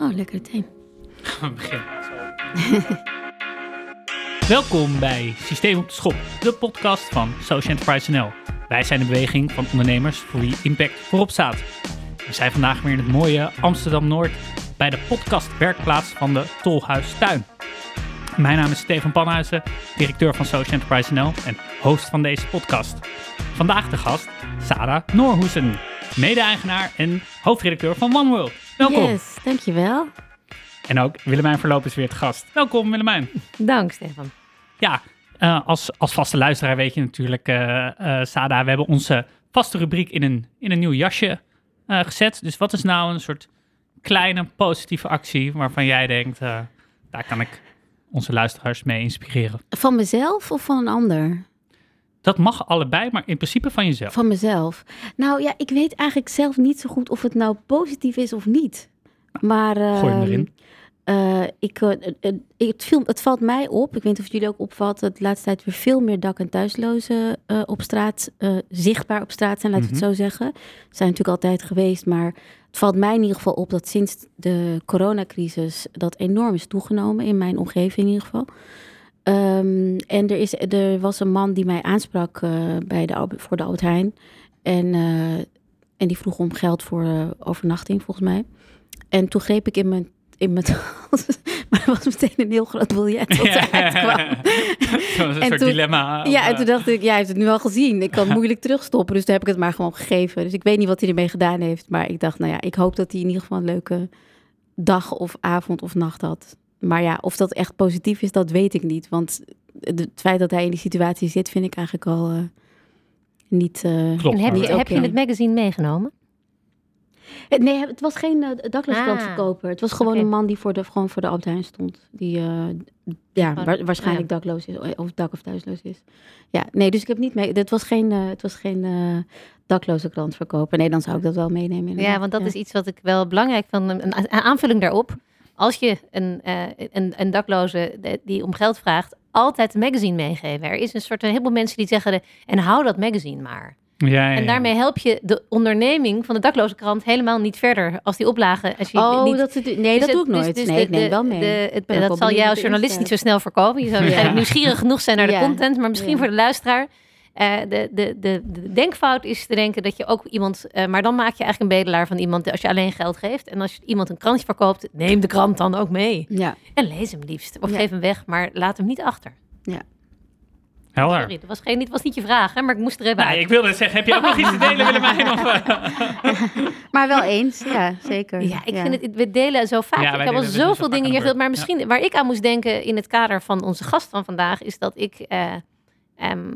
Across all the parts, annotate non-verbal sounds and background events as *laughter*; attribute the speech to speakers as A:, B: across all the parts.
A: Oh, lekker thee.
B: Gaan *laughs* we beginnen. Welkom bij Systeem op de Schop, de podcast van Social Enterprise NL. Wij zijn de beweging van ondernemers voor wie impact voorop staat. We zijn vandaag weer in het mooie Amsterdam-Noord bij de podcast werkplaats van de Tolhuis Tuin. Mijn naam is Stefan Panhuizen, directeur van Social Enterprise NL en host van deze podcast. Vandaag de gast Sarah Noorhoesen, mede-eigenaar en hoofdredacteur van OneWorld. Welkom.
A: Yes, dankjewel.
B: En ook Willemijn Verloop is weer te gast. Welkom Willemijn.
C: Dank, Stefan.
B: Ja, uh, als, als vaste luisteraar weet je natuurlijk, uh, uh, Sada, we hebben onze vaste rubriek in een, in een nieuw jasje gezet. Dus wat is nou een soort kleine positieve actie waarvan jij denkt, daar kan ik onze luisteraars mee inspireren?
A: Van mezelf of van een ander?
B: Dat mag allebei, maar in principe van jezelf.
A: Van mezelf. Nou ja, ik weet eigenlijk zelf niet zo goed of het nou positief is of niet. Maar.
B: Gooi hem erin.
A: Uh, ik, uh, het, film, het valt mij op, ik weet niet of het jullie ook opvalt, dat de laatste tijd weer veel meer dak- en thuislozen op straat, zichtbaar op straat zijn, laten we mm -hmm. het zo zeggen. Ze zijn natuurlijk altijd geweest, maar het valt mij in ieder geval op dat sinds de coronacrisis dat enorm is toegenomen, in mijn omgeving in ieder geval. Um, en er, is, er was een man die mij aansprak bij de, voor de Albert Heijn en, en die vroeg om geld voor overnachting volgens mij. En toen greep ik in mijn in mijn *laughs* maar het was meteen een heel groot biljet wat eruit kwam.
B: Zo'n soort toen, dilemma.
A: Ja, en toen dacht ik, ja, hij heeft het nu al gezien. Ik kan het *laughs* moeilijk terugstoppen, dus toen heb ik het maar gewoon gegeven. Dus ik weet niet wat hij ermee gedaan heeft. Maar ik dacht, nou ja, ik hoop dat hij in ieder geval een leuke dag of avond of nacht had. Maar ja, of dat echt positief is, dat weet ik niet. Want het feit dat hij in die situatie zit, vind ik eigenlijk al uh, niet. Uh,
B: Klopt.
C: En heb, je,
A: niet
C: heb je het magazine meegenomen?
A: Nee, het was geen uh, daklooskrantverkoper.
C: Ah,
A: het was gewoon een man die voor de, gewoon voor de Albert Heijn stond. Die uh, ja, wa- waarschijnlijk dakloos is. Of dak- of thuisloos is. Ja, nee, dus ik heb niet mee... Het was geen, uh, het was geen dakloze krantverkoper. Nee, dan zou ik dat wel meenemen.
C: Ja, want dat is iets wat ik wel belangrijk vind. Een, een aanvulling daarop. Als je een, een, een dakloze die om geld vraagt, altijd een magazine meegeven. Er is een soort een heleboel mensen die zeggen, de, en hou dat magazine maar.
B: Ja, ja,
C: En
B: ja.
C: daarmee help je de onderneming van de dakloze krant helemaal niet verder als die oplagen. Als je
A: Oh,
C: niet,
A: dat, nee,
C: Dus
A: dat
C: het-
A: doe ik
C: dus-
A: nooit.
C: dus
A: nee, ik neem wel mee.
C: de- het- dat zal jij als journalist niet zo snel voorkomen. Je zou waarschijnlijk
A: Ja.
C: nieuwsgierig genoeg zijn naar de
A: Ja.
C: content. Maar misschien
A: Ja.
C: voor de luisteraar. eh, de, de, de, de denkfout is te denken dat je ook iemand... eh, maar dan maak je eigenlijk een bedelaar van iemand als je alleen geld geeft. En als je iemand een krantje verkoopt, neem de krant dan ook mee.
A: Ja,
C: En lees hem liefst. Of
A: Ja.
C: geef hem weg, maar laat hem niet achter.
B: Helder.
C: Sorry, dat was, geen, dit was niet je vraag, hè, maar ik moest er even uit.
B: ik wilde zeggen, heb je ook nog iets te delen, Willemijn? Of, *laughs* uh,
A: maar wel eens. Ja, zeker.
C: Ja, ik vind het, we delen zo vaak.
B: Ja,
C: ik heb al
B: dus zo
C: zoveel dingen hier
B: de
C: gedeeld. Maar misschien waar ik aan moest denken in het kader van onze gast van vandaag, is dat ik eh, ehm,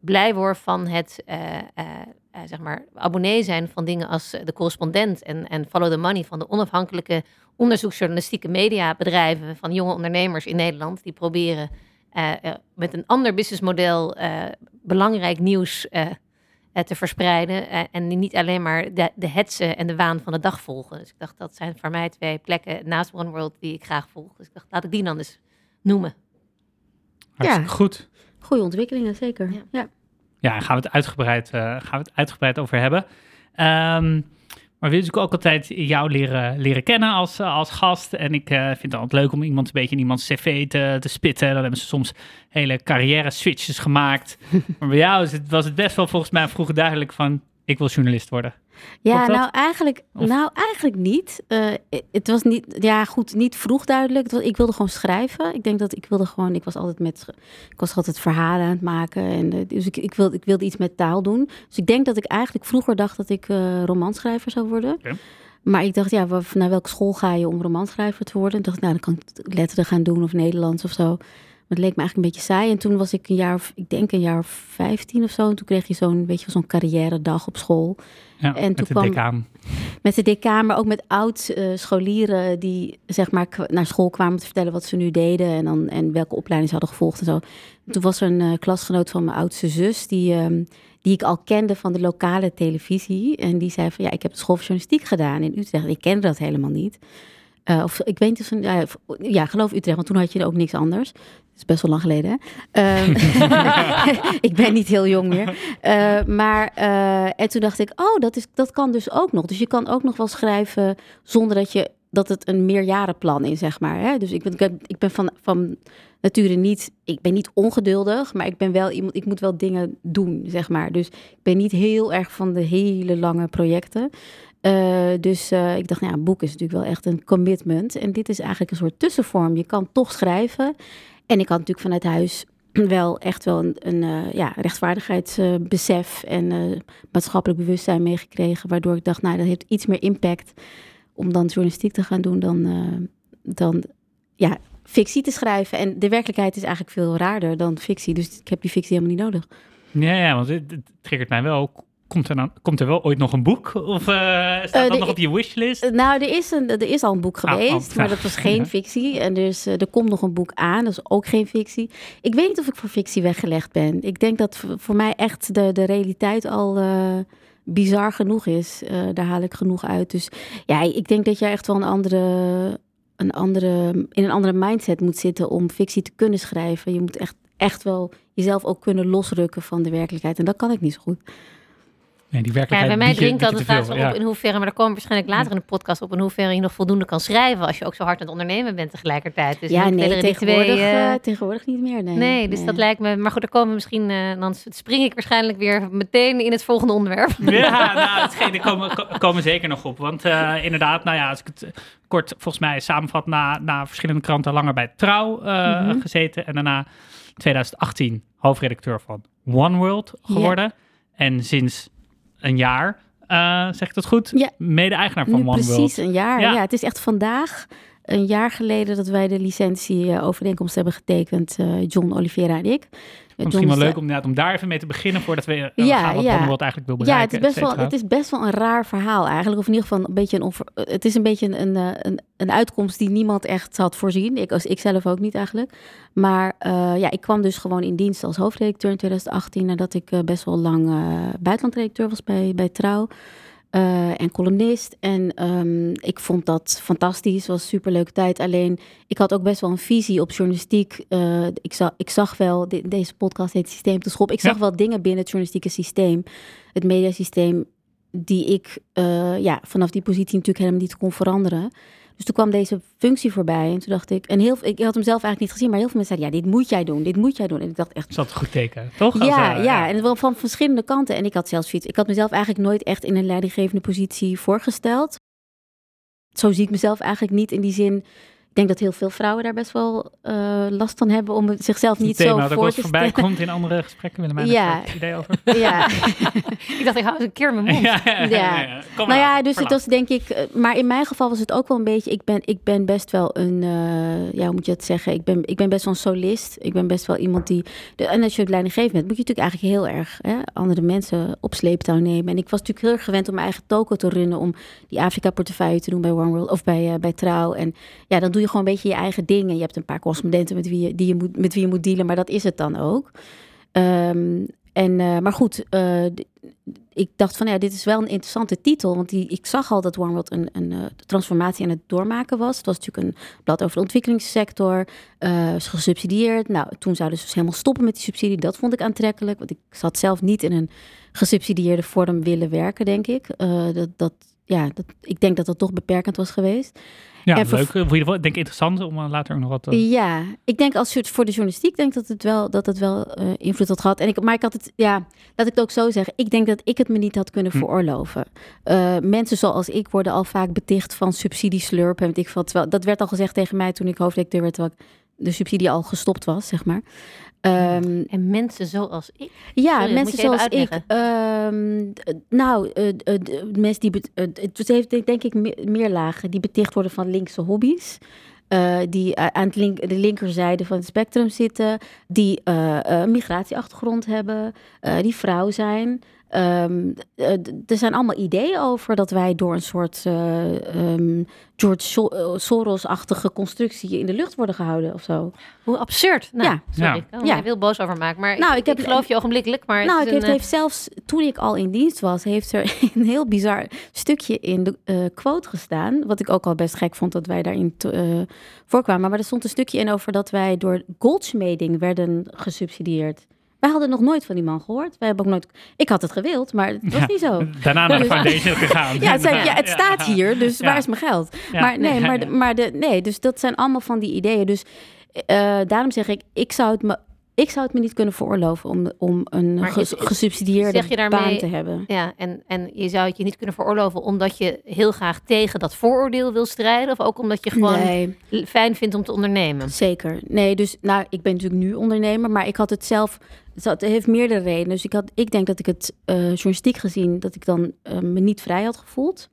C: blij word van het eh, eh, zeg maar abonnee zijn van dingen als de correspondent en, en Follow the Money van de onafhankelijke onderzoeksjournalistieke mediabedrijven van jonge ondernemers in Nederland die proberen met een ander businessmodel eh, belangrijk nieuws eh, eh, te verspreiden. eh, en niet alleen maar de, de hetsen en de waan van de dag volgen. Dus ik dacht, dat zijn voor mij twee plekken naast One World die ik graag volg. Dus ik dacht, laat ik die dan eens noemen.
B: hartstikke goed.
A: Goede ontwikkelingen, zeker.
C: Ja.
A: Ja.
B: Ja, daar gaan we het uitgebreid, eh, gaan we het uitgebreid over hebben. Ehm, maar we natuurlijk ook altijd jou leren, leren kennen als, als gast. En ik eh, vind het altijd leuk om iemand een beetje in iemands cv te, te spitten. Dan hebben ze soms hele carrière switches gemaakt. *laughs* maar bij jou is het, was het best wel volgens mij vroeger duidelijk van... ik wil journalist worden.
A: Ja, nou eigenlijk,
B: Of-
A: nou eigenlijk niet. Eh, het was niet, ja goed, niet vroeg duidelijk. Was, ik wilde gewoon schrijven. Ik denk dat ik wilde gewoon, ik was altijd met, ik was altijd verhalen aan het maken. En, eh, dus ik, ik, wilde, ik wilde iets met taal doen. Dus ik denk dat ik eigenlijk vroeger dacht dat ik eh romanschrijver zou worden. Maar ik dacht, ja, naar welke school ga je om romanschrijver te worden? Ik dacht, nou, dan kan ik letteren gaan doen of Nederlands of zo. Maar het leek me eigenlijk een beetje saai. En toen was ik een jaar, of, ik denk een jaar of 15 of zo. En toen kreeg je zo'n, weet je, wel, zo'n carrière dag op school.
B: Ja,
A: En
B: met
A: toen
B: de
A: kwam-
B: decaan.
A: Met de decaan, maar ook met oud-scholieren die zeg maar naar school kwamen te vertellen wat ze nu deden en, dan, en welke opleiding ze hadden gevolgd en zo. Toen was er een eh, klasgenoot van mijn oudste zus die, ehm, die ik al kende van de lokale televisie. En die zei van ja, ik heb de school voor journalistiek gedaan in Utrecht. Ik kende dat helemaal niet. Eh, of ik weet niet of ze, ja, of- ja, geloof Utrecht, want toen had je ook niks anders. Is best wel lang geleden. Hè? Ehm, *laughs* ik ben niet heel jong meer. Eh, maar, eh, en toen dacht ik, oh, dat, is, dat kan dus ook nog. Dus je kan ook nog wel schrijven zonder dat je dat het een meerjarenplan is, zeg maar. Hè? Dus ik ben, ik ben, van, van nature niet, ik ben niet ongeduldig, maar ik ben wel iemand, ik moet wel dingen doen, zeg maar. Dus ik ben niet heel erg van de hele lange projecten. Dus ik dacht, nou ja, een boek is natuurlijk wel echt een commitment. En dit is eigenlijk een soort tussenvorm. Je kan toch schrijven. En ik had natuurlijk vanuit huis *clears throat* wel echt wel een, een uh, ja, rechtvaardigheidsbesef en maatschappelijk bewustzijn meegekregen. Waardoor ik dacht, nou, dat heeft iets meer impact om dan journalistiek te gaan doen dan, dan ja, fictie te schrijven. En de werkelijkheid is eigenlijk veel raarder dan fictie. Dus ik heb die fictie helemaal niet nodig.
B: Ja, ja want het, het triggert mij wel Komt er, dan, komt er wel ooit nog een boek? Of uh, staat uh, dat nog op je wishlist?
A: Nou, er is, een, er is al een boek ah, geweest, oh, *laughs* maar dat was geen fictie. En dus er komt nog een boek aan, dat is ook geen fictie. Ik weet niet of ik voor fictie weggelegd ben. Ik denk dat voor mij echt de, de realiteit al bizar genoeg is. daar haal ik genoeg uit. Dus ja, ik denk dat jij echt wel een andere, een andere, in een andere mindset moet zitten om fictie te kunnen schrijven. Je moet echt, echt wel jezelf ook kunnen losrukken van de werkelijkheid. En dat kan ik niet zo goed.
B: Nee, die werkelijkheid
C: ja, bij mij drinkt dat het op in hoeverre, maar daar komen we waarschijnlijk later in de podcast op, in hoeverre je nog voldoende kan schrijven als je ook zo hard aan het ondernemen bent tegelijkertijd.
A: Dus ja, nee, tegenwoordig, twee, uh, tegenwoordig niet meer. Nee,
C: nee dus dat lijkt me, maar goed, daar komen we misschien, uh, dan spring ik waarschijnlijk weer meteen in het volgende onderwerp.
B: Ja, nou, hetgeen, komen, komen zeker nog op, want uh, inderdaad, nou ja, als ik het kort volgens mij samenvat, na, na verschillende kranten langer bij Trouw mm -hmm. gezeten en daarna 2018 hoofdredacteur van One World geworden. Ja. En sinds een jaar. Uh, zeg ik dat goed?
A: Ja.
B: Mede-eigenaar van
A: nu
B: One
A: precies een jaar. Ja. het is echt vandaag een jaar geleden dat wij de licentie-overeenkomst hebben getekend, uh, John Oliveira en ik.
B: Misschien wel leuk om, om daar even mee te beginnen voordat we uh, ja, gaan wat ja. World eigenlijk wil bereiken.
A: Ja, het is, best wel, het is best wel een raar verhaal eigenlijk. Of in ieder geval een beetje een het is een beetje een, een, een, een uitkomst die niemand echt had voorzien. Ik, ik zelf ook niet eigenlijk. Maar uh, ja, ik kwam dus gewoon in dienst als hoofdredacteur in 2018 nadat ik uh, best wel lang buitenlandredacteur was bij, bij Trouw. Uh, en columnist. En um, ik vond dat fantastisch, was een superleuke tijd. Alleen, ik had ook best wel een visie op journalistiek. Uh, ik, zag, ik zag wel, de, deze podcast heet Systeem te Schop. Ik zag ja. wel dingen binnen het journalistieke systeem, het mediasysteem, die ik uh, ja, vanaf die positie natuurlijk helemaal niet kon veranderen. Dus toen kwam deze functie voorbij en toen dacht ik, en heel, ik had hem zelf eigenlijk niet gezien, maar heel veel mensen zeiden, ja, dit moet jij doen, dit moet jij doen. En ik dacht echt...
B: Dat goed teken, toch?
A: Ja, Als, uh, ja, en wel van verschillende kanten. En ik had zelfs iets, ik had mezelf eigenlijk nooit echt in een leidinggevende positie voorgesteld. Zo zie ik mezelf eigenlijk niet in die zin denk dat heel veel vrouwen daar best wel uh, last van hebben om zichzelf niet zo voor te stellen.
B: voorbij komt in andere gesprekken. Willen mij ja. een idee over? *laughs*
A: Ja. *laughs*
C: ik dacht, ik hou eens een keer mijn mond. Ja,
A: ja, ja. ja. nou ja, dus het was denk ik... Eh, maar in mijn geval was het ook wel een beetje... Ik ben, ik ben best wel een... Uh, ja, hoe moet je dat zeggen? Ik ben, ik ben best wel een solist. Ik ben best wel iemand die... De, en als je het leidinggevend bent, moet je natuurlijk eigenlijk heel erg hè, andere mensen op sleeptouw nemen. En ik was natuurlijk heel erg gewend om mijn eigen toko te runnen... om die Afrika-portefeuille te doen bij One World of bij, uh, bij Trouw. En ja, dan doe je gewoon een beetje je eigen dingen. Je hebt een paar correspondenten met wie je, die je moet, met wie je moet dealen, maar dat is het dan ook. Um, en, uh, maar goed, uh, ik dacht van ja, dit is wel een interessante titel. Want die, ik zag al dat OneWorld een, een uh, transformatie aan het doormaken was. Het was natuurlijk een blad over de ontwikkelingssector. is gesubsidieerd. Nou, toen zouden ze dus helemaal stoppen met die subsidie. Dat vond ik aantrekkelijk. Want ik zat zelf niet in een gesubsidieerde vorm willen werken, denk ik. dat, dat, ja, dat, ik denk dat dat toch beperkend was geweest.
B: Ja, en leuk. Voor, denk ik interessant om uh, later ook nog wat te...
A: Ja, ik denk als voor de journalistiek denk dat het wel, dat het wel uh, invloed had gehad. En ik, maar ik had het, ja, laat ik het ook zo zeggen. Ik denk dat ik het me niet had kunnen hm. veroorloven. Uh, mensen zoals ik worden al vaak beticht van subsidieslurp. En ik terwijl, dat werd al gezegd tegen mij toen ik hoofdredacteur werd, terwijl ik de subsidie al gestopt was, zeg maar.
C: Um, en mensen zoals ik?
A: Ja, Sorry, mensen zoals ik. Um, nou, uh, uh, mensen die. Uh, het heeft denk ik meer lagen die beticht worden van linkse hobby's. die aan het link, de linkerzijde van het spectrum zitten, die een migratieachtergrond hebben, die vrouw zijn. Um, er zijn allemaal ideeën over dat wij door een soort uh, um, George eh, Soros-achtige constructie in de lucht worden gehouden of zo.
C: Hoe absurd. Nou, ja. Sorry, ik kan ja. heel boos over maken. Maar nou, ik, heb, ik geloof je ogenblikkelijk. Maar
A: nou,
C: het,
A: heeft, heeft, zelfs toen ik al in dienst was, heeft er *laughs* een heel bizar stukje in de uh, quote gestaan. Wat ik ook al best gek vond dat wij daarin uh, voorkwamen. Maar er stond een stukje in over dat wij door goldsmeding werden gesubsidieerd. Wij hadden nog nooit van die man gehoord. Wij hebben ook nooit... Ik had het gewild, maar het was niet zo. *laughs*
B: Daarna naar de *laughs* foundation gegaan.
A: Ja, het, zijn, ja, het staat hier, dus waar is mijn geld? Maar nee, maar, de- maar de, nee, dus dat zijn allemaal van die ideeën. Dus eh, daarom zeg ik, ik zou het me, ik zou het me niet kunnen veroorloven om, om een ges-
C: is-
A: gesubsidieerde
C: zeg je daarmee-
A: baan te hebben.
C: Ja, en, en je zou het je niet kunnen veroorloven omdat je heel graag tegen dat vooroordeel wil strijden? Of ook omdat je gewoon
A: Nee,
C: fijn vindt om te ondernemen?
A: zeker. Nee, dus nou, ik ben natuurlijk nu ondernemer, maar ik had het zelf. Het het heeft meerdere redenen. Dus ik, had, ik denk dat ik het eh, journalistiek gezien, dat ik dan eh, me niet vrij had gevoeld.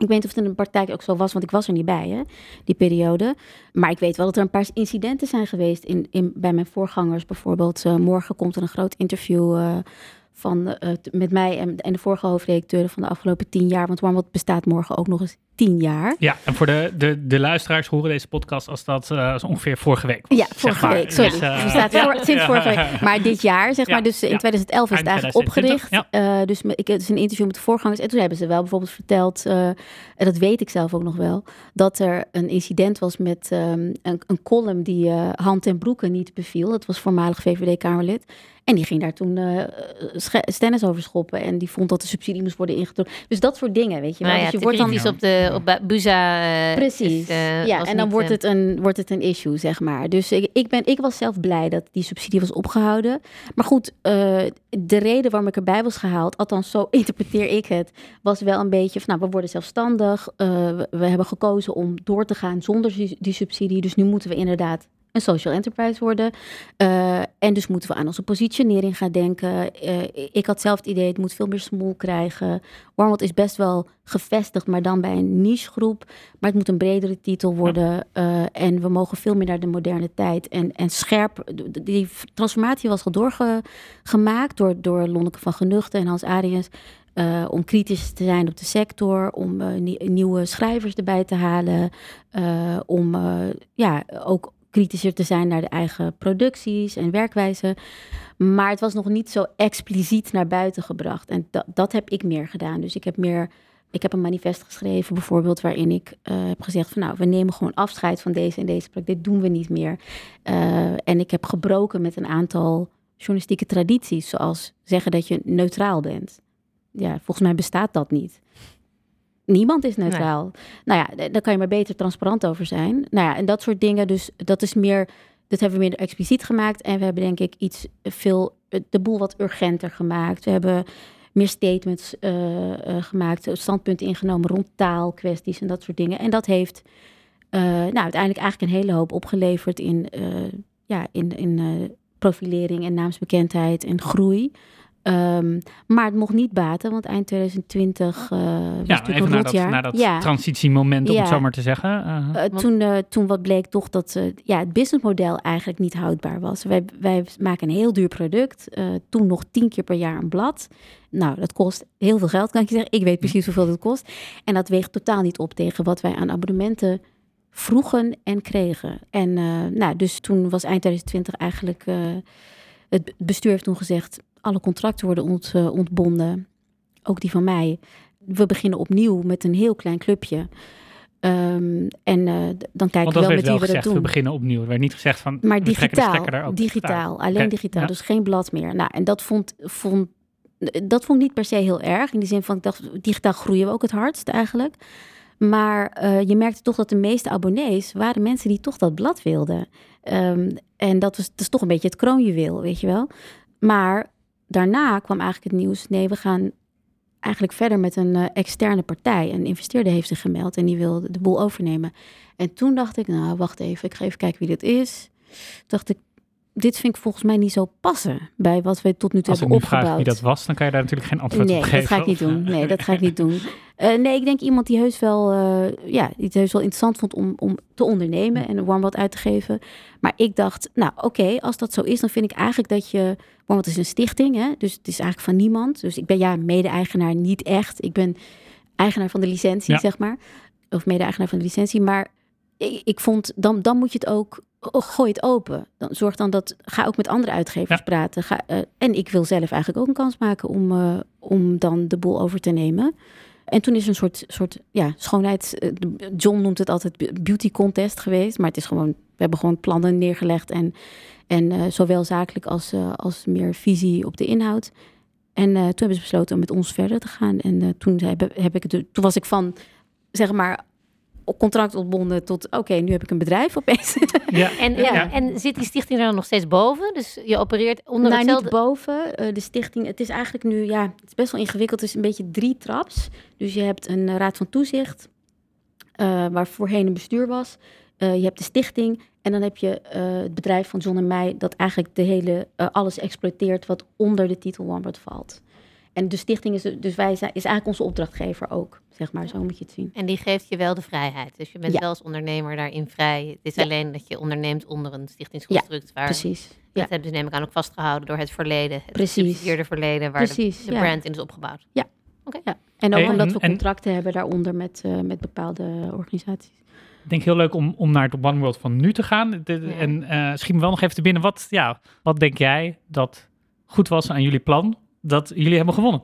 A: Ik weet niet of het in de praktijk ook zo was, want ik was er niet bij, hè, die periode. Maar ik weet wel dat er een paar incidenten zijn geweest in, in, bij mijn voorgangers. Bijvoorbeeld, eh, morgen komt er een groot interview eh, van, eh, met mij en, en de vorige hoofdredacteuren van de afgelopen tien jaar. Want Warmot bestaat morgen ook nog eens tien jaar.
B: Ja, en voor de, de, de luisteraars horen deze podcast als dat eh, als ongeveer vorige week was.
A: Ja, vorige
B: maar.
A: week. Sorry.
B: Dus, eh,
A: het staat voor, sinds
B: ja.
A: vorige week. Maar dit jaar, zeg
B: Ja,
A: maar. Dus in
B: ja.
A: 2011 is het eigenlijk
B: 2020,
A: opgericht. Eh, dus ik heb dus een interview met de voorgangers. En toen hebben ze wel bijvoorbeeld verteld, eh, en dat weet ik zelf ook nog wel, dat er een incident was met ehm, een, een column die eh, Hand en Broeken niet beviel. Dat was voormalig VVD-Kamerlid. En die ging daar toen eh sche- stennis over schoppen. En die vond dat de subsidie moest worden ingetrokken. Dus dat soort dingen, weet je wel.
C: Nou ja,
A: dus je
C: te
A: wordt dan
C: op, de, op Bu- Buza. eh,
A: Precies.
C: is, eh,
A: ja, en dan
C: niet,
A: wordt,
C: eh,
A: het een, wordt het een issue, zeg maar. Dus ik, ik, ben, ik was zelf blij dat die subsidie was opgehouden. Maar goed, eh, de reden waarom ik erbij was gehaald, althans zo *laughs* interpreteer ik het, was wel een beetje van, nou, we worden zelfstandig. eh, we, we hebben gekozen om door te gaan zonder die subsidie. Dus nu moeten we inderdaad een social enterprise worden. Eh, en dus moeten we aan onze positionering gaan denken. Eh, ik had zelf het idee, het moet veel meer smoel krijgen. Warmond is best wel gevestigd, maar dan bij een nichegroep. Maar het moet een bredere titel worden. eh, en we mogen veel meer naar de moderne tijd. En, en scherp, die transformatie was al doorgemaakt door, door Lonneke van Genuchten en Hans Ariens. om kritisch te zijn op de sector, om nie- nieuwe schrijvers erbij te halen, om ja, ook kritischer te zijn naar de eigen producties en werkwijze. Maar het was nog niet zo expliciet naar buiten gebracht. En dat, dat heb ik meer gedaan. Dus ik heb meer. Ik heb een manifest geschreven, bijvoorbeeld, waarin ik eh, heb gezegd van nou, we nemen gewoon afscheid van deze en deze praktijk. Dit doen we niet meer. Eh, en ik heb gebroken met een aantal journalistieke tradities, zoals zeggen dat je neutraal bent. Ja, volgens mij bestaat dat niet. Niemand is neutraal. Nou ja, daar kan je maar beter transparant over zijn. Nou ja, en dat soort dingen. Dus dat is meer, dat hebben we meer expliciet gemaakt. En we hebben denk ik iets veel, de boel wat urgenter gemaakt. We hebben meer statements eh, eh, gemaakt, standpunten ingenomen rond taalkwesties en dat soort dingen. En dat heeft eh, nou, uiteindelijk eigenlijk een hele hoop opgeleverd in, ja, in, in profilering en naamsbekendheid en groei. Ehm, maar het mocht niet baten, want eind 2020 eh was
B: Ja,
A: natuurlijk
B: even
A: een
B: naar dat,
A: jaar.
B: naar dat
A: ja.
B: transitiemoment, om
A: Ja.
B: het zo maar te zeggen. Uh,
A: Eh,
C: Want-
A: toen, eh, toen wat bleek toch dat eh, ja, het businessmodel eigenlijk niet houdbaar was. Wij, wij maken een heel duur product. eh, toen nog tien keer per jaar een blad. Nou, dat kost heel veel geld, kan ik je zeggen. Ik weet precies hoeveel dat kost. En dat weegt totaal niet op tegen wat wij aan abonnementen vroegen en kregen. En eh, nou, dus toen was eind 2020 eigenlijk... eh, het bestuur heeft toen gezegd... alle contracten worden ont, eh, ontbonden. Ook die van mij. We beginnen opnieuw met een heel klein clubje. Ehm, en eh, dan kijken we wel met wie we dat
B: gezegd, we
A: doen.
B: beginnen opnieuw. Er werd niet gezegd van,
A: Maar
B: de
A: digitaal, digitaal,
B: uit.
A: alleen digitaal,
B: ja.
A: dus geen blad meer. Nou, en dat vond, vond, dat vond ik niet per se heel erg. In die zin van, ik dacht, digitaal groeien we ook het hardst eigenlijk. Maar eh, je merkte toch dat de meeste abonnees waren mensen die toch dat blad wilden. Ehm, en dat was, dat is toch een beetje het kroonjuweel, weet je wel. Maar daarna kwam eigenlijk het nieuws, nee, we gaan eigenlijk verder met een eh, externe partij. Een investeerder heeft zich gemeld en die wil de boel overnemen. En toen dacht ik, nou, wacht even, ik ga even kijken wie dit is. Dacht ik, dit vind ik volgens mij niet zo passen bij wat we tot nu toe
B: Als ik
A: hebben
B: nu vraag
A: opgebouwd.
B: wie dat was, dan kan je daar natuurlijk geen antwoord
A: nee,
B: op geven.
A: dat ga ik niet doen. Nee, dat ga ik niet *laughs* doen. Eh, nee, ik denk iemand die heus wel, eh, ja, die het heus wel interessant vond om, om te ondernemen en warm wat uit te geven. Maar ik dacht, nou oké, als dat zo is, dan vind ik eigenlijk dat je, want het is een stichting, hè, dus het is eigenlijk van niemand. Dus ik ben ja mede-eigenaar niet echt. Ik ben eigenaar van de licentie,
B: Ja.
A: zeg maar, of mede-eigenaar van de licentie. Maar ik, ik vond, dan, dan moet je het ook, oh, gooi het open. Dan zorg dan dat, ga ook met andere uitgevers
B: Ja.
A: praten. Ga, eh, en ik wil zelf eigenlijk ook een kans maken om, om dan de boel over te nemen. En toen is een soort, soort ja, schoonheids... eh, John noemt het altijd beauty contest geweest. Maar het is gewoon hebben gewoon plannen neergelegd en, en eh, zowel zakelijk als, uh, als meer visie op de inhoud. En toen hebben ze besloten om met ons verder te gaan. En toen, heb, heb ik toen was ik van, zeg maar, contract ontbonden tot oké, nu heb ik een bedrijf opeens. *laughs*
C: Ja. en, ja. en zit die stichting er dan nog steeds boven? Dus je opereert onder
A: nou,
C: hetzelfde...
A: niet boven. Uh, de stichting, het is eigenlijk nu, ja, het is best wel ingewikkeld. Het is een beetje drie traps. Dus je hebt een raad van toezicht, uh, waar voorheen een bestuur was. Uh, je hebt de stichting en dan heb je het bedrijf van John en mij... dat eigenlijk de hele, alles exploiteert wat onder de titel OneWord valt. En de stichting is, dus wij zijn, is eigenlijk onze opdrachtgever ook, zeg maar. Zo moet je het zien.
C: En die geeft je wel de vrijheid. Dus je bent wel als ondernemer daarin vrij. Het is alleen dat je onderneemt onder een stichtingsconstruct. waar,
A: precies.
C: Dat hebben ze neem ik aan ook vastgehouden door het verleden. Het
A: precies.
C: verleden waar precies, de, de brand in is opgebouwd.
A: Ja.
C: Oké.
A: Ja. En ook omdat we contracten hebben daaronder met, uh, met bepaalde organisaties.
B: Ik denk heel leuk om, om naar het One World van nu te gaan. De, En uh, schiet me wel nog even te binnen. Wat, ja, wat denk jij dat goed was aan jullie plan dat jullie hebben gewonnen.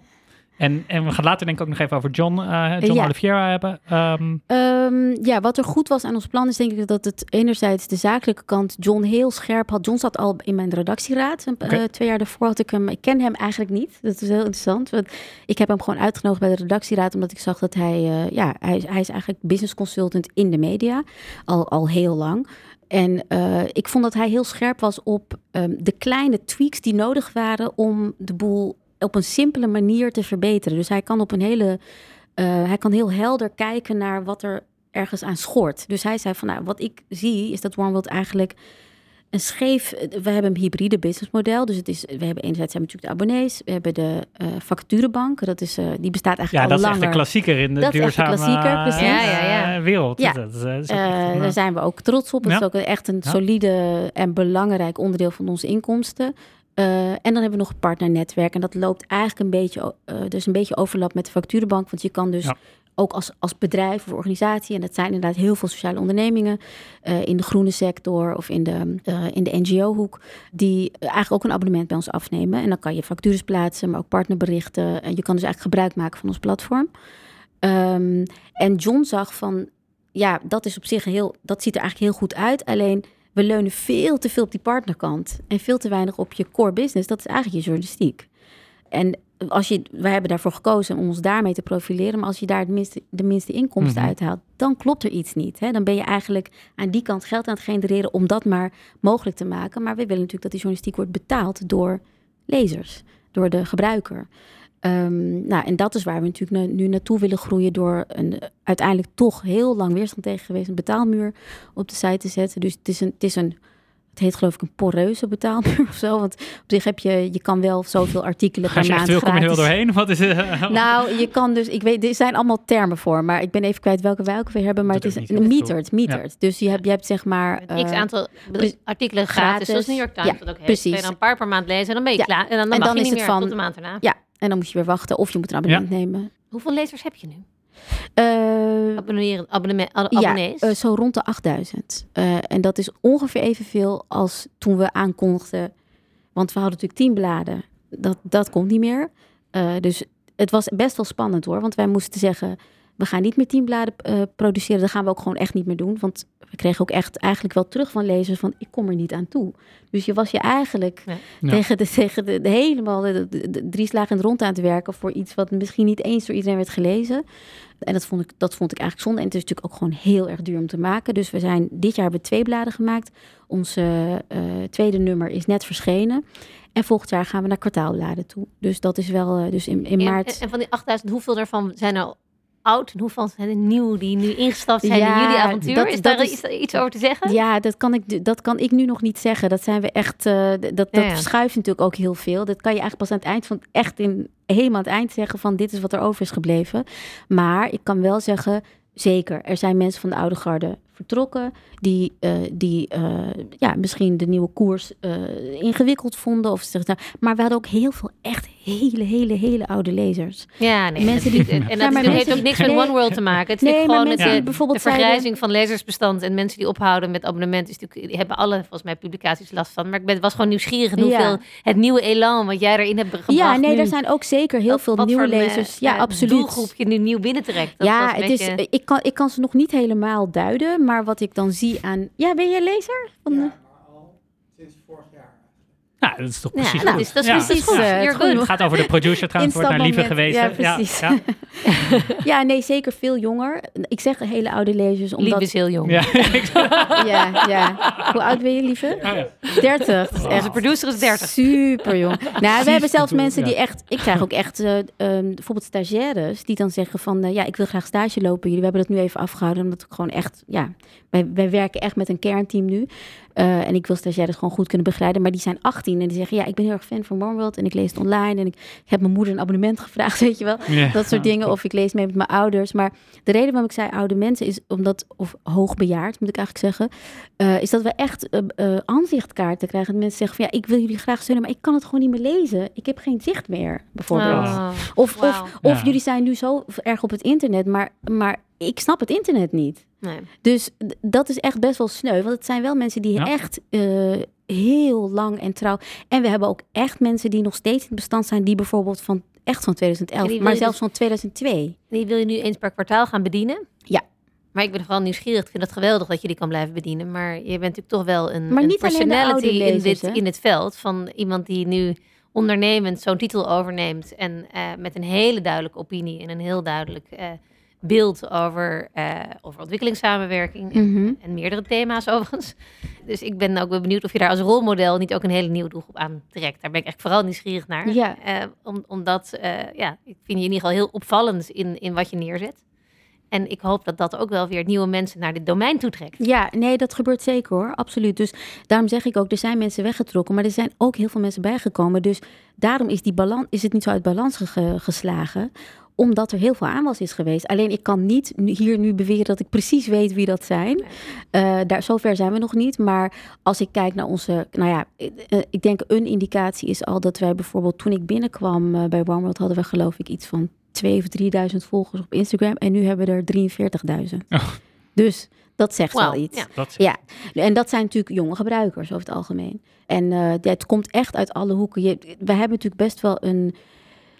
B: En, en we gaan later denk ik ook nog even over John, uh, John ja. Oliveira hebben.
A: Um... Um, ja, wat er goed was aan ons plan is denk ik dat het enerzijds de zakelijke kant John heel scherp had. John zat al in mijn redactieraad. Okay. Uh, twee jaar daarvoor had ik hem, ik ken hem eigenlijk niet. Dat is heel interessant. Want ik heb hem gewoon uitgenodigd bij de redactieraad omdat ik zag dat hij, uh, ja, hij, hij is eigenlijk business consultant in de media. Al, al heel lang. En uh, ik vond dat hij heel scherp was op um, de kleine tweaks die nodig waren om de boel op een simpele manier te verbeteren. Dus hij kan op een hele, uh, hij kan heel helder kijken naar wat er ergens aan schort. Dus hij zei van, nou, wat ik zie is dat OneWorld eigenlijk een scheef. We hebben een hybride businessmodel. Dus het is, we hebben enerzijds hebben natuurlijk de abonnees, we hebben de uh, vacaturebank. Dat is, uh, die bestaat eigenlijk
B: ja,
A: al langer.
B: Ja, dat is echt de klassieker in de dat duurzame
A: is klassieker, precies.
C: Ja, ja, ja.
B: wereld.
A: Ja.
B: Dat,
A: dat is uh, daar zijn we ook trots op. Het ja. is ook echt een solide en belangrijk onderdeel van onze inkomsten. Uh, en dan hebben we nog een partnernetwerk. En dat loopt eigenlijk een beetje, uh, dus een beetje overlap met de facturenbank. Want je kan dus ja. ook als, als bedrijf of organisatie, en dat zijn inderdaad heel veel sociale ondernemingen uh, in de groene sector of in de, in de NGO-hoek, die eigenlijk ook een abonnement bij ons afnemen. En dan kan je factures plaatsen, maar ook partnerberichten. En je kan dus eigenlijk gebruik maken van ons platform. Um, en John zag van, ja, dat is op zich heel, dat ziet er eigenlijk heel goed uit. Alleen we leunen veel te veel op die partnerkant en veel te weinig op je core business. Dat is eigenlijk je journalistiek. En als je, wij hebben daarvoor gekozen om ons daarmee te profileren. Maar als je daar het minste, de minste inkomsten mm -hmm. uithaalt, dan klopt er iets niet. Hè? Dan ben je eigenlijk aan die kant geld aan het genereren om dat maar mogelijk te maken. Maar we willen natuurlijk dat die journalistiek wordt betaald door lezers, door de gebruiker. Um, nou, en dat is waar we natuurlijk nu, nu naartoe willen groeien door een uiteindelijk toch heel lang weerstand tegen geweest, een betaalmuur op de site te zetten. Dus het is een, het is een het heet geloof ik een poreuze betaalmuur *laughs* of zo. Want op zich heb je, je kan wel zoveel artikelen per
B: je
A: maand
B: kom je wel
A: gratis.
B: doorheen? Wat is het? *laughs*
A: Nou, je kan dus, ik weet, er zijn allemaal termen voor, maar ik ben even kwijt welke wij ook weer hebben. Maar
B: Dat
A: het is een metered, metered. Dus je hebt, je hebt zeg maar...
C: X
A: eh,
C: aantal
A: pre-
C: artikelen gratis,
A: gratis.
C: zoals New York Times
A: Ja,
C: dat ook heeft.
A: precies.
C: Kun je dan een paar per maand lezen en dan ben je
A: Ja.
C: klaar. En dan, dan
A: En
C: mag
A: dan
C: je
A: is
C: niet
A: het
C: meer
A: van-
C: tot de maand erna.
A: Ja, en dan moet je weer wachten of je moet een abonnement nemen.
C: Hoeveel lezers heb je nu?
A: Eh,
C: Abonneren, abonnement, ab-
A: Ja,
C: abonnees?
A: eh, zo rond de 8000. Eh, en dat is ongeveer evenveel als toen we aankondigden. Want we hadden natuurlijk tien bladen. Dat, dat komt niet meer. Eh, dus het was best wel spannend hoor. Want wij moesten zeggen, we gaan niet meer tien bladen eh, produceren. Dat gaan we ook gewoon echt niet meer doen. Want we kregen ook echt eigenlijk wel terug van lezers van... ik kom er niet aan toe. Dus je was je eigenlijk
C: Ja.
A: Tegen, de, tegen de, de helemaal de, de- de drie slagen rond aan het werken... voor iets wat misschien niet eens door iedereen werd gelezen. En dat vond ik, dat vond ik eigenlijk zonde. En het is natuurlijk ook gewoon heel erg duur om te maken. Dus we zijn dit jaar hebben we twee bladen gemaakt. Onze eh, tweede nummer is net verschenen. En volgend jaar gaan we naar kwartaalbladen toe. Dus dat is wel, eh, dus in, in
C: En-
A: maart...
C: En, en van die 8000, hoeveel daarvan zijn er oud? En hoeveel zijn er nieuw die nu ingestapt zijn
A: Ja,
C: in jullie avontuur?
A: dat-
C: is, daar
A: is-
C: iets, over te zeggen?
A: Ja, dat kan, ik, dat kan ik nu nog niet zeggen. Dat zijn we echt. d- dat dat
C: ja.
A: verschuift natuurlijk ook heel veel. Dat kan je eigenlijk pas aan het eind van echt in helemaal aan het eind zeggen van dit is wat er over is gebleven. Maar ik kan wel zeggen, zeker, er zijn mensen van de oude garde vertrokken die, eh, die eh, ja, misschien de nieuwe koers eh, ingewikkeld vonden of ze zeggen, maar we hadden ook heel veel echt hele, hele, hele oude lezers.
C: Ja, nee.
A: Mensen die- *laughs*
C: en
A: Ja,
C: dat
A: maar
C: heeft ook niks met
A: Nee.
C: One World te maken. Het is
A: Nee,
C: natuurlijk
A: maar
C: gewoon met de,
A: bijvoorbeeld
C: de
A: zeiden-
C: vergrijzing van lezersbestand. En mensen die ophouden met abonnement. Is natuurlijk, die hebben alle volgens mij publicaties last van. Maar ik ben, was gewoon nieuwsgierig
A: Ja.
C: hoeveel het nieuwe elan wat jij erin hebt gebracht.
A: Ja, nee, er zijn ook zeker heel veel nieuwe lezers. Ja, absoluut.
C: doelgroep je nu nieuw binnentrekt.
A: Ja, het is, ik, kan, ik kan ze nog niet helemaal duiden, maar wat ik dan zie aan... Ja, ben je lezer? Van de-
B: Nou, dat is toch
C: Ja,
B: precies
C: is- dat is
B: Ja.
C: precies
A: goed.
C: Ja,
A: het
B: gaat over de producer trouwens, wordt naar Lieve.
A: Instapmoment. Ja,
B: Ja,
A: precies. *laughs* Ja, nee, zeker veel jonger. Ik zeg hele oude lezers,
C: Lief
A: omdat...
C: is heel jong.
B: ja. *laughs*
A: Ja, ja. Hoe oud ben je, lieve?
B: Ja, ja.
A: 30. Dat is echt
C: Onze producer is 30.
A: Super jong. Nou, we hebben zelfs mensen die
B: ja.
A: echt. Ik krijg ook echt eh, ehm, bijvoorbeeld stagiaires die dan zeggen van eh, ja, ik wil graag stage lopen. Jullie we hebben dat nu even afgehouden omdat ik gewoon echt ja, wij, wij werken echt met een kernteam nu. Eh, en ik wil stagiaires gewoon goed kunnen begeleiden. Maar die zijn 18 en die zeggen ja, ik ben heel erg fan van One World en ik lees het online en ik, ik heb mijn moeder een abonnement *laughs* gevraagd, weet je wel. Dat soort dingen. Of ik lees mee met mijn ouders. Maar de reden waarom ik zei oude mensen is omdat, of hoogbejaard moet ik eigenlijk zeggen, eh, is dat we echt eh, eh, aanzichtkaarten krijgen. Dat mensen zeggen van ja, ik wil jullie graag steunen, maar ik kan het gewoon niet meer lezen. Ik heb geen zicht meer, bijvoorbeeld.
C: Oh,
A: Of, of, of
B: Ja.
A: jullie zijn nu zo erg op het internet, maar, maar ik snap het internet niet.
C: Nee.
A: Dus dat is echt best wel sneu. Want het zijn wel mensen die
B: Ja.
A: echt eh, heel lang en trouw. En we hebben ook echt mensen die nog steeds in het bestand zijn, die bijvoorbeeld van echt van
C: En
A: 2011,
C: die wil
A: maar zelfs
C: dus-
A: van 2002.
C: Die wil je nu eens per kwartaal gaan bedienen?
A: Ja.
C: Maar ik ben vooral nieuwsgierig. Ik vind het geweldig dat je die kan blijven bedienen. Maar je bent natuurlijk toch wel een,
A: Maar
C: een
A: niet
C: personality in, dit,
A: hè?
C: in het veld. Van iemand die nu ondernemend zo'n titel overneemt. En eh, met een hele duidelijke opinie en een heel duidelijk eh, beeld over, eh, over ontwikkelingssamenwerking. En,
A: Mhm.
C: en meerdere thema's *laughs* overigens. Dus ik ben ook wel benieuwd of je daar als rolmodel niet ook een hele nieuwe doelgroep aan trekt. Daar ben ik echt vooral nieuwsgierig naar.
A: Ja.
C: Eh, om, omdat, eh, ja, ik vind je in ieder geval heel opvallend in, in wat je neerzet. En ik hoop dat dat ook wel weer nieuwe mensen naar dit domein toetrekt.
A: Ja, nee, dat gebeurt zeker hoor, absoluut. Dus daarom zeg ik ook, er zijn mensen weggetrokken, maar er zijn ook heel veel mensen bijgekomen. Dus daarom is, die balans, is het niet zo uit balans ge- geslagen, omdat er heel veel aanwas is geweest. Alleen ik kan niet hier nu beweren dat ik precies weet wie dat zijn. Eh, daar, zover zijn we nog niet. Maar als ik kijk naar onze, nou ja, eh, eh, ik denk een indicatie is al dat wij bijvoorbeeld toen ik binnenkwam bij OneWorld hadden we geloof ik iets van 2 of 3000 volgers op Instagram. En nu hebben we er 43.000.
B: Oh.
A: Dus dat zegt wel iets.
C: ja.
B: Dat
A: Ja, en dat zijn natuurlijk jonge gebruikers over het algemeen. En eh, het komt echt uit alle hoeken. Je, we hebben natuurlijk best wel een.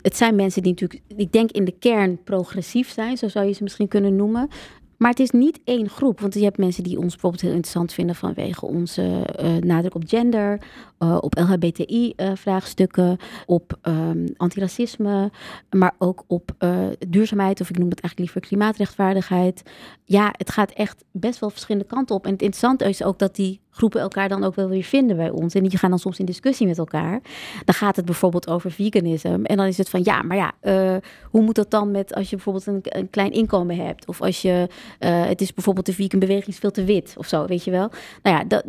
A: Het zijn mensen die natuurlijk, ik denk in de kern progressief zijn, zo zou je ze misschien kunnen noemen. Maar het is niet één groep. Want je hebt mensen die ons bijvoorbeeld heel interessant vinden vanwege onze eh, nadruk op gender, eh, op LHBTI-vraagstukken, op ehm, antiracisme, maar ook op eh, duurzaamheid, of ik noem het eigenlijk liever klimaatrechtvaardigheid. Ja, het gaat echt best wel verschillende kanten op. En het interessante is ook dat die groepen elkaar dan ook wel weer vinden bij ons. En die gaan dan soms in discussie met elkaar. Dan gaat het bijvoorbeeld over veganisme. En dan is het van ja, maar ja, eh, hoe moet dat dan met als je bijvoorbeeld een, een klein inkomen hebt? Of als je, eh, het is bijvoorbeeld de vegan beweging is veel te wit of zo, weet je wel? Nou ja, dat,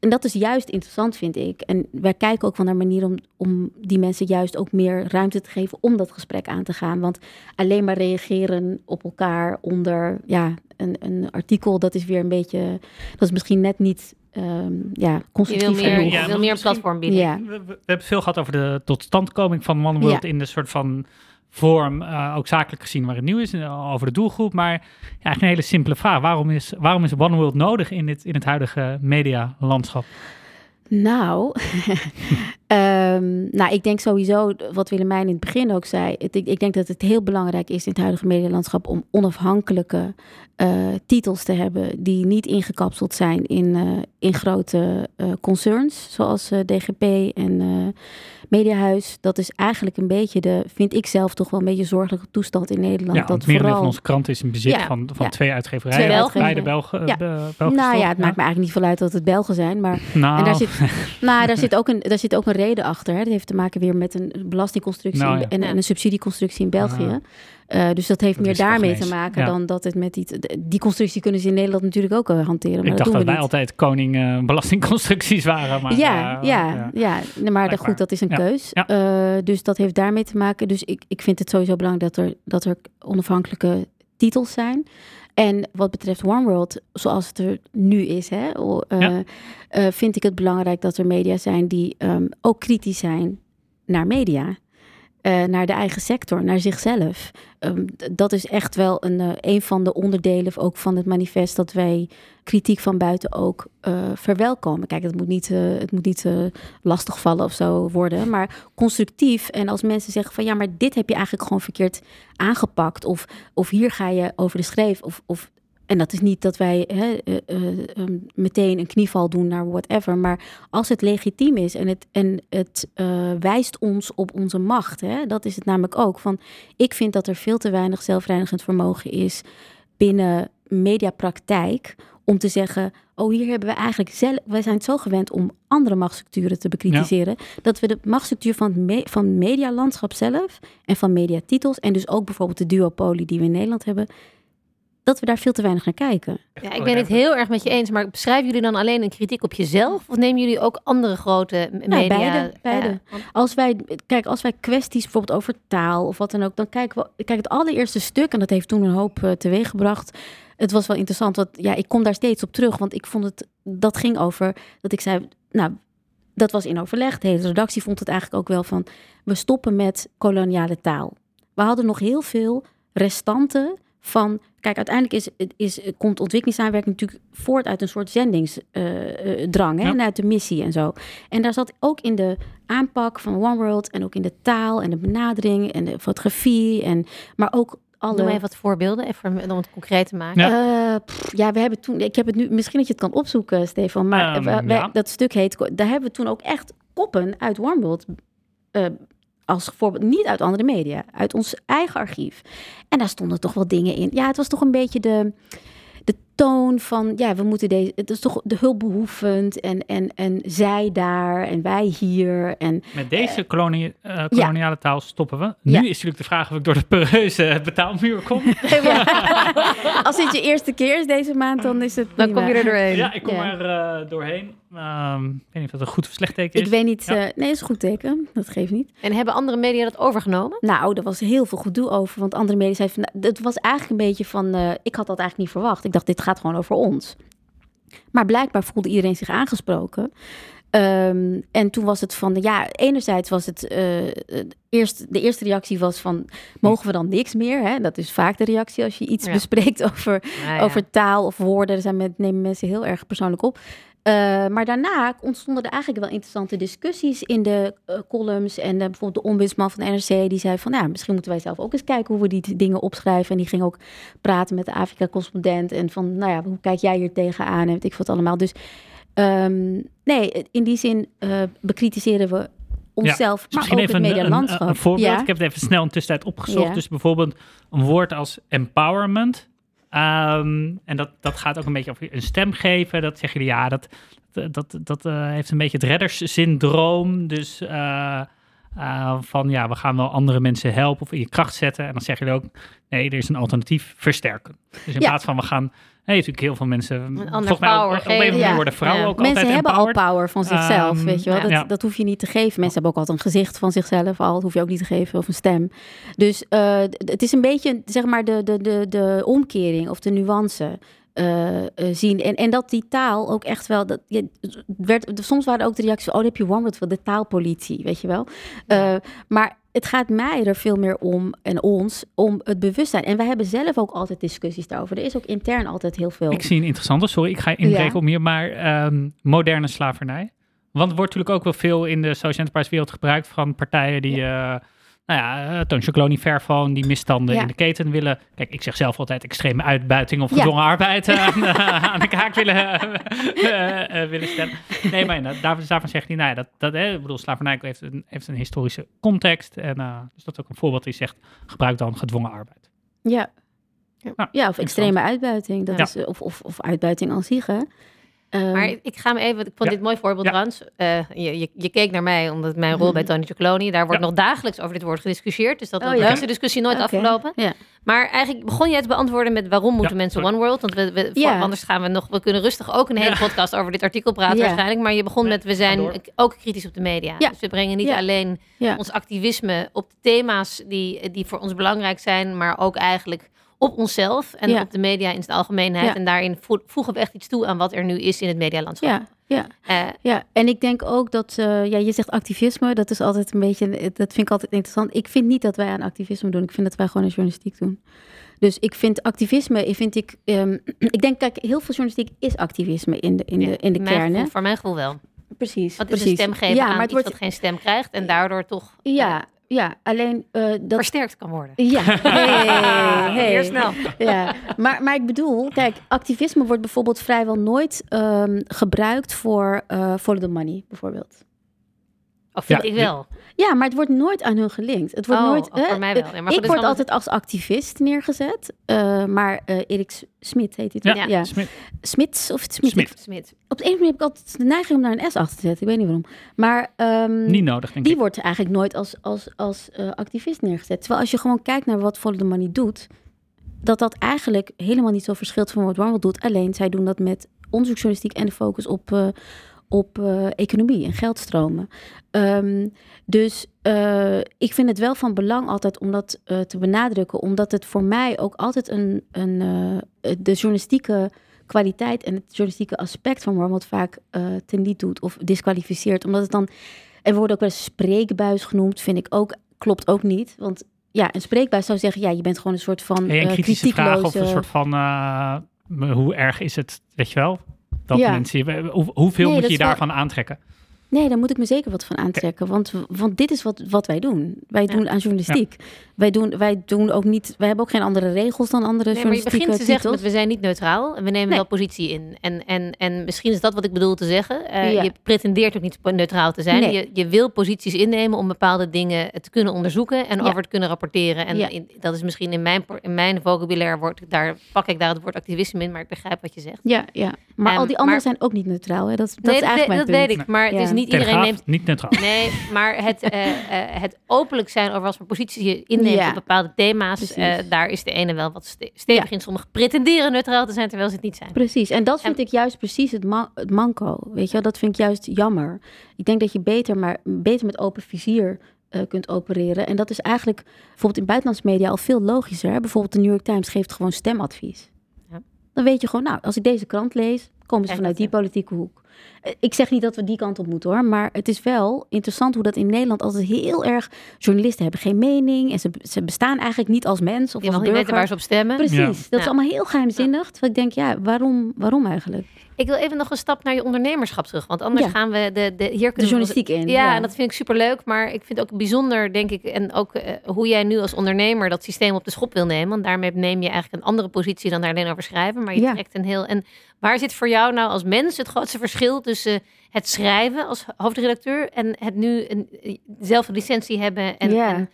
A: en dat is juist interessant, vind ik. En wij kijken ook van naar manier om, om die mensen juist ook meer ruimte te geven om dat gesprek aan te gaan. Want alleen maar reageren op elkaar onder ja, een, een artikel, dat is weer een beetje, dat is misschien net niet ehm, ja,
C: Je wil
A: constructief
C: meer,
B: Ja,
C: wil meer een platform bieden.
A: Ja.
B: We, we- we hebben het veel gehad over de totstandkoming van One World
A: Ja.
B: in de soort van vorm, eh, ook zakelijk gezien waar het nieuw is, eh, over de doelgroep. Maar ja, eigenlijk een hele simpele vraag. Waarom is, waarom is One World nodig in, dit, in het huidige medialandschap?
A: Nou, ehm, nou, ik denk sowieso, wat Willemijn in het begin ook zei, het, ik, ik denk dat het heel belangrijk is in het huidige medialandschap om onafhankelijke eh, titels te hebben die niet ingekapseld zijn in, eh, in grote eh, concerns, zoals DGP en Mediahuis. Dat is eigenlijk een beetje de, vind ik zelf toch wel een beetje zorgelijke toestand in Nederland.
B: Ja,
A: dat
B: merendeel
A: vooral...
B: van onze krant is in bezit
A: Ja,
B: van, van
A: ja.
B: twee uitgeverijen.
A: Twee
B: Beide. Belgen.
A: Ja. Nou ja, het maakt me eigenlijk niet veel uit dat het Belgen zijn, maar
B: Nou,
A: En daar zit, *laughs* nou, daar zit, ook een, daar zit ook een reden achter. Dat heeft te maken weer met een belastingconstructie
B: Nou ja.
A: en, en een subsidieconstructie in België.
B: Ah.
A: Eh, dus dat heeft
B: Dat
A: meer daarmee te maken
B: Ja.
A: dan dat het met die... Die constructie kunnen ze in Nederland natuurlijk ook eh, hanteren, maar
B: ik
A: dat
B: dacht
A: doen
B: dat
A: we
B: wij
A: niet.
B: altijd koning eh, belastingconstructies waren. Maar,
A: ja, ja, ja, Nee, maar
B: Blijkbaar.
A: goed, dat is een
B: Ja.
A: keus.
B: Ja.
A: Dus dat heeft daarmee te maken. Dus ik, ik vind het sowieso belangrijk dat er, dat er onafhankelijke titels zijn. En wat betreft One World, zoals het er nu is, hè, eh,
B: Ja.
A: eh, vind ik het belangrijk dat er media zijn die ehm, ook kritisch zijn naar media. Eh, naar de eigen sector, naar zichzelf. Ehm, dat is echt wel een, uh, een van de onderdelen ook van het manifest dat wij kritiek van buiten ook uh, verwelkomen. Kijk, het moet niet, het moet niet lastig vallen of zo worden, maar constructief. En als mensen zeggen van ja, maar dit heb je eigenlijk gewoon verkeerd aangepakt, of, of hier ga je over de schreef, of, of en dat is niet dat wij hè, uh, uh, meteen een knieval doen naar whatever. Maar als het legitiem is en het, en het uh, wijst ons op onze macht. Hè, dat is het namelijk ook. Van, ik vind dat er veel te weinig zelfreinigend vermogen is binnen mediapraktijk. Om te zeggen, oh hier hebben we eigenlijk zelf... Wij zijn het zo gewend om andere machtsstructuren te bekritiseren. Dat we de machtsstructuur van, me, van medialandschap zelf en van mediatitels... en dus ook bijvoorbeeld de duopolie die we in Nederland hebben dat we daar veel te weinig naar kijken.
C: Ja, ik ben het heel erg met je eens, maar beschrijven jullie dan alleen een kritiek op jezelf of nemen jullie ook andere grote media? Ja,
A: beide. beide. als wij, kijk, als wij kwesties bijvoorbeeld over taal of wat dan ook, dan kijken we, kijk, het allereerste stuk, en dat heeft toen een hoop uh, teweeggebracht. Het was wel interessant, want ja, ik kom daar steeds op terug, want ik vond het, dat ging over, dat ik zei, nou, dat was in overleg. De hele redactie vond het eigenlijk ook wel van, we stoppen met koloniale taal. We hadden nog heel veel restanten van, kijk, uiteindelijk is, is, komt ontwikkelingssamenwerking natuurlijk voort uit een soort zendingsdrang uh, uh, en uit de missie en zo. En daar zat ook in de aanpak van One World en ook in de taal en de benadering en de fotografie en maar ook alle...
C: Noem even wat voorbeelden, even om het concreet te maken.
A: Ja. Uh, pff, ja, we hebben toen, ik heb het nu, misschien dat je het kan opzoeken, Stefan, maar um, we, ja. dat stuk heet, daar hebben we toen ook echt koppen uit One World uh, als voorbeeld niet uit andere media, uit ons eigen archief. En daar stonden toch wel dingen in. Ja, het was toch een beetje de, de toon van, ja, we moeten deze, het is toch de hulpbehoevend en, en, en zij daar en wij hier. En,
B: Met deze uh, kolonie, uh, koloniale ja. taal stoppen we. Nu ja. is natuurlijk de vraag of ik door de peureuze *laughs* betaalmuur kom. *laughs* *laughs*
A: Als dit je eerste keer is deze maand, dan is het
C: Dan prima. kom je er doorheen.
B: Ja, ik kom er uh, doorheen. Um, ik weet niet of dat een goed of slecht teken is.
A: Ik weet niet. Ja. Uh, nee, is een goed teken. Dat geeft niet.
C: En hebben andere media dat overgenomen?
A: Nou, er was heel veel gedoe over. Want andere media zeiden van... Het was eigenlijk een beetje van... Uh, ik had dat eigenlijk niet verwacht. Ik dacht, dit gaat gewoon over ons. Maar blijkbaar voelde iedereen zich aangesproken. Um, en toen was het van, ja, enerzijds was het, uh, eerst, de eerste reactie was van, mogen we dan niks meer? Hè? Dat is vaak de reactie als je iets ja. bespreekt over, ja, ja. over taal of woorden. Daar zijn met, nemen mensen heel erg persoonlijk op. Uh, maar daarna ontstonden er eigenlijk wel interessante discussies in de uh, columns. En uh, bijvoorbeeld de ombudsman van de NRC die zei van... ja, misschien moeten wij zelf ook eens kijken hoe we die dingen opschrijven. En die ging ook praten met de Afrika-correspondent. En van, nou ja, hoe kijk jij hier tegenaan? En weet ik wat allemaal. Dus um, nee, in die zin bekritiseren we onszelf, ja, dus maar ook
B: even
A: het.
B: Een, een, een voorbeeld, ja. ik heb het even snel in tussentijd opgezocht. Ja. Dus bijvoorbeeld een woord als empowerment... Um, en dat, dat gaat ook een beetje over een stem geven. Dat zeggen jullie, ja, dat, dat, dat uh, heeft een beetje het redderssyndroom. Dus uh, uh, van ja, we gaan wel andere mensen helpen of in je kracht zetten. En dan zeggen jullie ook, nee, er is een alternatief versterken. Dus in ja. plaats van we gaan Nee, natuurlijk heel veel mensen.
C: Volgens mij
B: ook, op een manier ja. worden vrouwen ja. ook
A: mensen
B: altijd
A: hebben
B: empowered.
A: al power van zichzelf, um, weet je wel. Dat, ja. dat hoef je niet te geven. Mensen hebben ook altijd een gezicht van zichzelf al. Dat hoef je ook niet te geven of een stem. Dus uh, het is een beetje, zeg maar, de, de, de, de omkering of de nuance. Uh, uh, zien. En, en dat die taal ook echt wel. Dat, ja, werd, soms waren ook de reacties: oh, dan heb je one word voor de taalpolitie, weet je wel. Uh, maar het gaat mij er veel meer om en ons om het bewustzijn. En wij hebben zelf ook altijd discussies daarover. Er is ook intern altijd heel veel.
B: Ik zie een interessante, sorry, ik ga inbreken ja. op hier, maar um, moderne slavernij. Want het wordt natuurlijk ook wel veel in de social enterprise wereld gebruikt van partijen die. Ja. Uh, nou ja, uh, Toonsje Kolonie Verfoon, die misstanden ja. in de keten willen. Kijk, ik zeg zelf altijd extreme uitbuiting of gedwongen ja. arbeid uh, aan, uh, aan, de kaak willen, willen stellen. Nee, maar daarvan, daarvan zegt hij, nou ja, dat, dat, ik bedoel, slavernij heeft een, heeft een historische context. En dus dat is ook een voorbeeld die zegt, gebruik dan gedwongen arbeid.
A: Ja. Nou, ja, of extreme uitbuiting. Dat is, of, of, of uitbuiting aan zich, hè.
C: Um, maar ik ga me even, ik vond ja. dit mooi voorbeeld ja. trouwens. Uh, je, je, je, keek naar mij, omdat mijn rol bij Tony Chocoloni, daar wordt ja. nog dagelijks over dit woord gediscussieerd. Dus dat oh, is de discussie nooit okay. afgelopen. Maar eigenlijk begon je het beantwoorden met waarom moeten mensen One World? Want we, we anders gaan we nog, we kunnen rustig ook een hele podcast over dit artikel praten waarschijnlijk. Maar je begon met, we zijn ook kritisch op de media. Dus we brengen niet alleen ons activisme op de thema's die, die voor ons belangrijk zijn, maar ook eigenlijk op onszelf en
A: Ja.
C: op de media in zijn algemeenheid.
A: Ja.
C: En daarin vo- voegen we echt iets toe aan wat er nu is in het medialandschap.
A: Ja, ja.
C: Eh,
A: Ja, en ik denk ook dat, eh, ja, je zegt activisme, dat is altijd een beetje, dat vind ik altijd interessant. Ik vind niet dat wij aan activisme doen, ik vind dat wij gewoon aan journalistiek doen. Dus ik vind activisme, vind ik, ehm, *clears throat* ik denk, kijk, heel veel journalistiek is activisme in de, in
C: ja,
A: de, in de
C: mijn
A: kern.
C: gevoel- voor mijn gevoel wel.
A: Precies,
C: Wat is
A: precies.
C: een stem geven
A: ja,
C: aan
A: maar het
C: iets
A: wordt,
C: wat geen stem krijgt en daardoor toch eh,
A: ja, ja, alleen eh, dat,
C: versterkt kan worden.
A: ja, *laughs* hey, hey.
C: Weer snel.
A: Ja, maar, maar ik bedoel, kijk, activisme wordt bijvoorbeeld vrijwel nooit ehm, gebruikt voor eh follow the money, bijvoorbeeld.
C: Of vind
B: Ja,
C: ik wel.
A: Ja, maar het wordt nooit aan hun gelinkt. Het wordt
C: Oh,
A: nooit.
C: oh, voor
A: hè,
C: mij wel. Ja, maar
A: ik word altijd als activist neergezet. eh, maar eh Erik Smit heet hij
B: Ja,
A: toch?
C: Ja.
B: Smit.
A: Smits of Smit?
B: Smit.
C: Smit.
A: Op de een of andere manier heb ik altijd de neiging om daar een S achter te zetten. Ik weet niet waarom. Maar ehm,
B: Niet nodig, denk
A: die
B: ik.
A: wordt eigenlijk nooit als, als, als eh, activist neergezet. Terwijl als je gewoon kijkt naar wat Follow the Money doet, dat dat eigenlijk helemaal niet zo verschilt van wat Warmel doet. Alleen zij doen dat met onderzoeksjournalistiek en de focus op, eh, op eh, economie en geldstromen. Ehm, dus eh, ik vind het wel van belang altijd om dat eh, te benadrukken, omdat het voor mij ook altijd een, een, de journalistieke kwaliteit en het journalistieke aspect van Warmel vaak eh teniet doet of disqualificeert. Omdat het dan, er wordt ook wel eens spreekbuis genoemd, vind ik ook, klopt ook niet. Want ja, een spreekbuis zou zeggen, ja, je bent gewoon een soort van
B: Hey, een kritische vraag of een soort van... hoe erg is het, weet je wel? Dat
A: Ja.
B: mensen... hoeveel
A: Nee,
B: moet je
A: wel-
B: daarvan aantrekken?
A: Nee, daar moet ik me zeker wat van aantrekken. Want, want dit is wat, wat wij doen. Wij doen aan journalistiek. Wij, doen, wij doen ook niet. Wij hebben ook geen andere regels dan andere
C: Nee, maar je
A: journalistieke
C: begint te zeggen
A: titels.
C: met we zijn niet neutraal en we nemen
A: Nee.
C: wel positie in. En, en, en misschien is dat wat ik bedoel te zeggen. Eh,
A: Ja.
C: Je pretendeert ook niet neutraal te zijn.
A: Nee.
C: Je, je wil posities innemen om bepaalde dingen te kunnen onderzoeken en
A: Ja.
C: over te kunnen rapporteren. En
A: Ja.
C: in- dat is misschien in mijn, in mijn vocabulaire woord, daar pak ik daar het woord activisme in, maar ik begrijp wat je zegt.
A: Ja, ja. Maar
C: Ehm,
A: al die anderen
C: maar-
A: zijn ook niet neutraal. Hè? Dat, dat
C: nee,
A: is
C: dat,
A: eigenlijk
C: weet-
A: mijn
C: dat
A: punt.
C: weet ik. Maar het is niet iedereen
B: Telegraaf,
C: neemt
B: niet neutraal.
C: Nee, maar het, eh, eh, het openlijk zijn over wat voor positie je inneemt
A: Ja.
C: op bepaalde thema's, eh, daar is de ene wel wat ste- stevig in. Sommigen pretenderen neutraal te zijn, terwijl ze het niet zijn.
A: Precies. En dat vind ik juist precies het, ma- het manco. Weet je wel? Dat vind ik juist jammer. Ik denk dat je beter, maar beter met open vizier eh, kunt opereren. En dat is eigenlijk bijvoorbeeld in buitenlandse media al veel logischer. Hè? Bijvoorbeeld de New York Times geeft gewoon stemadvies.
C: Ja.
A: Dan weet je gewoon, nou, als ik deze krant lees, komen ze vanuit die politieke hoek. Eh, Ik zeg niet dat we die kant op moeten hoor, maar het is wel interessant hoe dat in Nederland altijd heel erg... Journalisten hebben geen mening en ze, ze bestaan eigenlijk niet als mens of
C: Je
A: als
C: mag niet
A: burger.
C: weten waar ze op stemmen.
A: Precies,
B: Ja.
A: dat is allemaal heel geheimzinnig. Terwijl ik denk, ja, waarom, waarom eigenlijk?
C: Ik wil even nog een stap naar je ondernemerschap terug. Want anders
A: Ja.
C: gaan we de, de, hier
A: De
C: we-
A: journalistiek in.
C: Ja, en dat vind ik superleuk. Maar ik vind het ook bijzonder, denk ik, en ook eh, hoe jij nu als ondernemer dat systeem op de schop wil nemen. Want daarmee neem je eigenlijk een andere positie dan daar alleen over schrijven. Maar je
A: Ja.
C: trekt een heel. En waar zit voor jou nou als mens het grootste verschil tussen het schrijven als hoofdredacteur en het nu een, dezelfde licentie hebben? En,
A: Ja.
C: en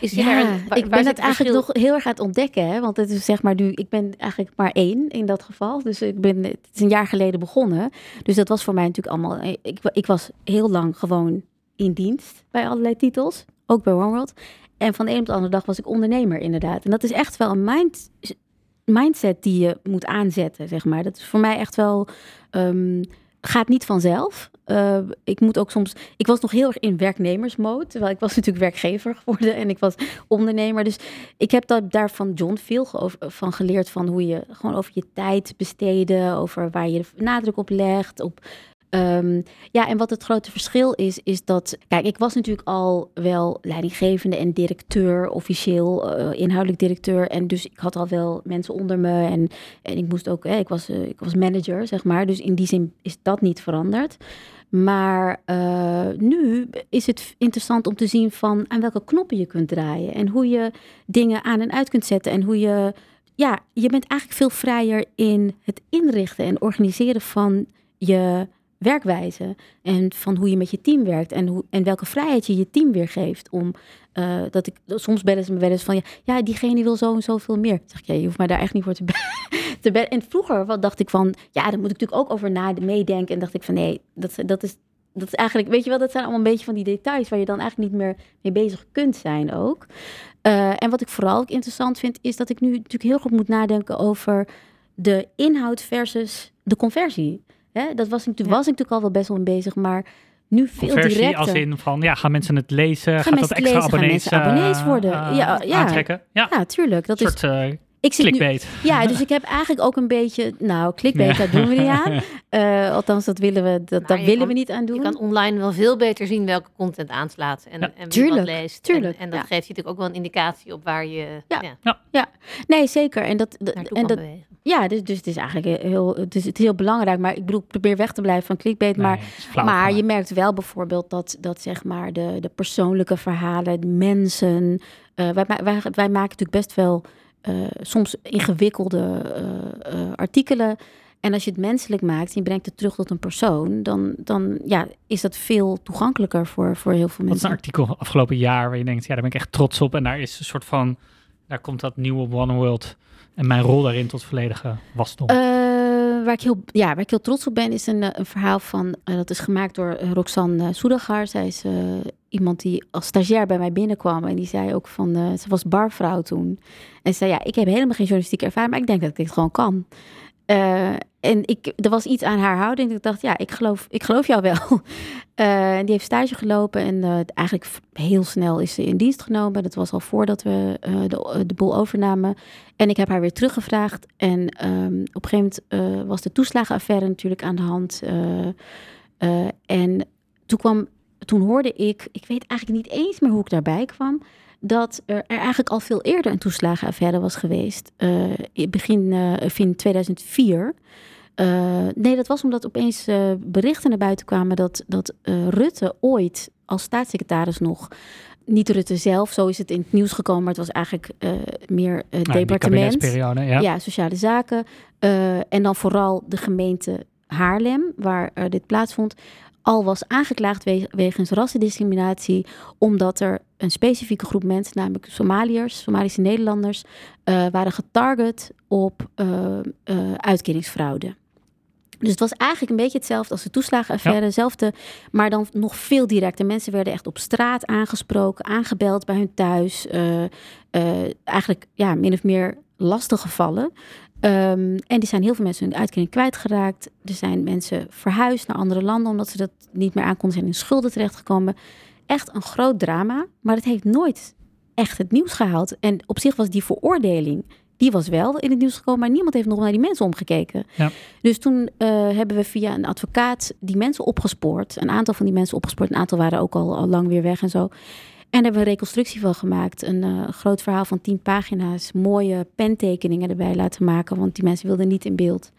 C: is
A: Ja,
C: een, waar-
A: ik ben het eigenlijk
C: verschil?
A: nog heel erg aan het ontdekken. Hè? Want het is zeg maar nu, ik ben eigenlijk maar één in dat geval. Dus ik ben, het is een jaar geleden begonnen. Dus dat was voor mij natuurlijk allemaal. Ik, ik was heel lang gewoon in dienst bij allerlei titels. Ook bij One World. En van de een op de andere dag was ik ondernemer, inderdaad. En dat is echt wel een mind, mindset die je moet aanzetten, zeg maar. Dat is voor mij echt wel. ehm, gaat niet vanzelf. Eh, ik moet ook soms. Ik was nog heel erg in werknemersmode. Terwijl ik was *laughs* natuurlijk werkgever geworden en ik was ondernemer. Dus ik heb dat, daar van John veel van geleerd. Van hoe je gewoon over je tijd besteden. Over waar je nadruk op legt. Op, ehm, ja, en wat het grote verschil is, is dat. Kijk, ik was natuurlijk al wel leidinggevende en directeur, officieel eh, inhoudelijk directeur. En dus ik had al wel mensen onder me. En, en ik moest ook, ik, was, eh, ik was manager, zeg maar. Dus in die zin is dat niet veranderd. Maar eh, nu is het interessant om te zien van aan welke knoppen je kunt draaien. En hoe je dingen aan en uit kunt zetten. En hoe je, ja, je bent eigenlijk veel vrijer in het inrichten en organiseren van je werkwijze. En van hoe je met je team werkt. En, hoe, en welke vrijheid je je team weer geeft. Om, eh, dat ik, soms bellen ze me wel eens van, ja, ja, diegene wil zo en zoveel meer. Dan zeg ik, ja, je hoeft mij daar echt niet voor te, *laughs* te. En vroeger wat dacht ik van, ja, daar moet ik natuurlijk ook over na meedenken. En dacht ik van, nee, dat, dat is... Dat is eigenlijk, weet je wel, dat zijn allemaal een beetje van die details waar je dan eigenlijk niet meer mee bezig kunt zijn ook. Eh, en wat ik vooral ook interessant vind, is dat ik nu natuurlijk heel goed moet nadenken over de inhoud versus de conversie. Hè, dat was ik, natuurlijk-
C: Ja.
A: was ik natuurlijk al wel best wel mee bezig, maar nu veel
B: Conversie
A: directer.
B: als in van, ja, gaan mensen het lezen?
A: Gaan
B: gaat dat
A: mensen
B: extra
A: lezen? Gaan
B: abonnees,
A: mensen abonnees
B: eh,
A: worden?
B: eh,
A: Ja, ja.
B: aantrekken? Ja,
A: Ja, tuurlijk. Dat
B: een
A: is,
B: eh,
A: ik zit nu, ja, dus ik heb eigenlijk ook een beetje, nou, clickbait,
B: Ja.
A: daar doen we niet aan. Eh, althans, dat willen we, dat, daar
C: je
A: willen
C: kan-
A: we niet aan doen.
C: Je kan online wel veel beter zien welke content aanslaat en,
B: Ja.
C: en wie
A: Tuurlijk,
C: wat leest.
A: tuurlijk,
C: En, en dat
A: ja.
C: geeft je natuurlijk ook wel een indicatie op waar je
A: Ja.
C: ja.
A: Nee, zeker. En dat, dat- en dat,
C: bewegen.
A: ja, dus, dus het is eigenlijk heel, het is, het is heel belangrijk. Maar ik bedoel, ik probeer weg te blijven van clickbait. maar
B: Nee, flauw
A: Maar je merkt wel bijvoorbeeld dat, dat zeg maar de, de persoonlijke verhalen, de mensen. eh, wij, wij, wij maken natuurlijk best wel eh, soms ingewikkelde eh, eh, artikelen. En als je het menselijk maakt en je brengt het terug tot een persoon, dan, dan ja, is dat veel toegankelijker voor, voor heel veel
B: Wat is een
A: mensen.
B: artikel afgelopen jaar waar je denkt, ja, daar ben ik echt trots op. En daar is een soort van, daar komt dat nieuwe One World en mijn rol daarin tot volledige wasdom.
A: Eh, waar, ik heel, ja, waar ik heel trots op ben, is een, eh, een verhaal van. eh, dat is gemaakt door eh, Roxanne Soedagar. Zij is iemand die als stagiair bij mij binnenkwam. En die zei ook van. ze was barvrouw toen. En ze zei: Ja, ik heb helemaal geen journalistieke ervaring, maar ik denk dat ik dit gewoon kan. Eh, en ik, er was iets aan haar houding. Ik dacht: Ja, ik geloof, ik geloof jou wel. *laughs* Eh, die heeft stage gelopen en eh, eigenlijk heel snel is ze in dienst genomen. Dat was al voordat we de, de boel overnamen. En ik heb haar weer teruggevraagd. En ehm, op een gegeven moment was de toeslagenaffaire natuurlijk aan de hand. en toen kwam, toen hoorde ik, ik weet eigenlijk niet eens meer hoe ik daarbij kwam, dat er, er eigenlijk al veel eerder een toeslagenaffaire was geweest. eh, in begin eh, of in 2004. Eh, nee, dat was omdat opeens eh, berichten naar buiten kwamen dat, dat eh, Rutte ooit als staatssecretaris nog, niet Rutte zelf, zo is het in het nieuws gekomen, maar het was eigenlijk eh, meer het
B: Nou,
A: departement.
B: ja.
A: Ja, sociale zaken. Eh, en dan vooral de gemeente Haarlem, waar eh, dit plaatsvond, al was aangeklaagd we- wegens rassendiscriminatie, omdat er een specifieke groep mensen, namelijk Somaliërs, Somalische Nederlanders, eh, waren getarget op eh, eh, uitkeringsfraude. Dus het was eigenlijk een beetje hetzelfde als de toeslagenaffaire, hetzelfde, maar dan nog veel directer. Mensen werden echt op straat aangesproken, aangebeld bij hun thuis. eigenlijk ja, min of meer lastig gevallen. Ehm, en die zijn heel veel mensen hun uitkering kwijtgeraakt. Er zijn mensen verhuisd naar andere landen omdat ze dat niet meer aankonden zijn in schulden terechtgekomen. Echt een groot drama, maar het heeft nooit echt het nieuws gehaald. En op zich was die veroordeling, die was wel in het nieuws gekomen, maar niemand heeft nog naar die mensen omgekeken.
B: Ja.
A: Dus toen eh, hebben we via een advocaat die mensen opgespoord. Een aantal van die mensen opgespoord, een aantal waren ook al, al lang weer weg en zo. En daar hebben we een reconstructie van gemaakt. Een eh, groot verhaal van tien pagina's. Mooie pentekeningen erbij laten maken, want die mensen wilden niet in beeld.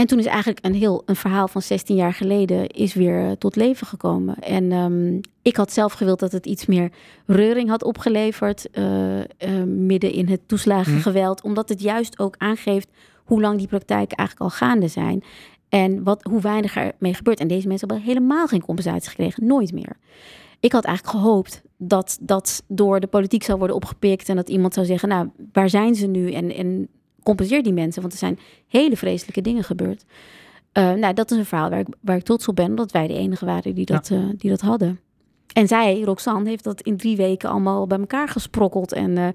A: En toen is eigenlijk een heel een verhaal van 16 jaar geleden is weer eh, tot leven gekomen. En ehm, ik had zelf gewild dat het iets meer reuring had opgeleverd eh, eh, midden in het toeslagengeweld, omdat het juist ook aangeeft hoe lang die praktijken eigenlijk al gaande zijn. En wat, hoe weinig er mee gebeurt. En deze mensen hebben helemaal geen compensatie gekregen, nooit meer. Ik had eigenlijk gehoopt dat dat door de politiek zou worden opgepikt en dat iemand zou zeggen, nou, waar zijn ze nu? En, en compenseer die mensen, want er zijn hele vreselijke dingen gebeurd. Eh, nou, dat is een verhaal waar ik, waar ik trots op ben, omdat wij de enige waren die dat, eh, die dat hadden. En zij, Roxanne, heeft dat in drie weken allemaal bij elkaar gesprokkeld en eh,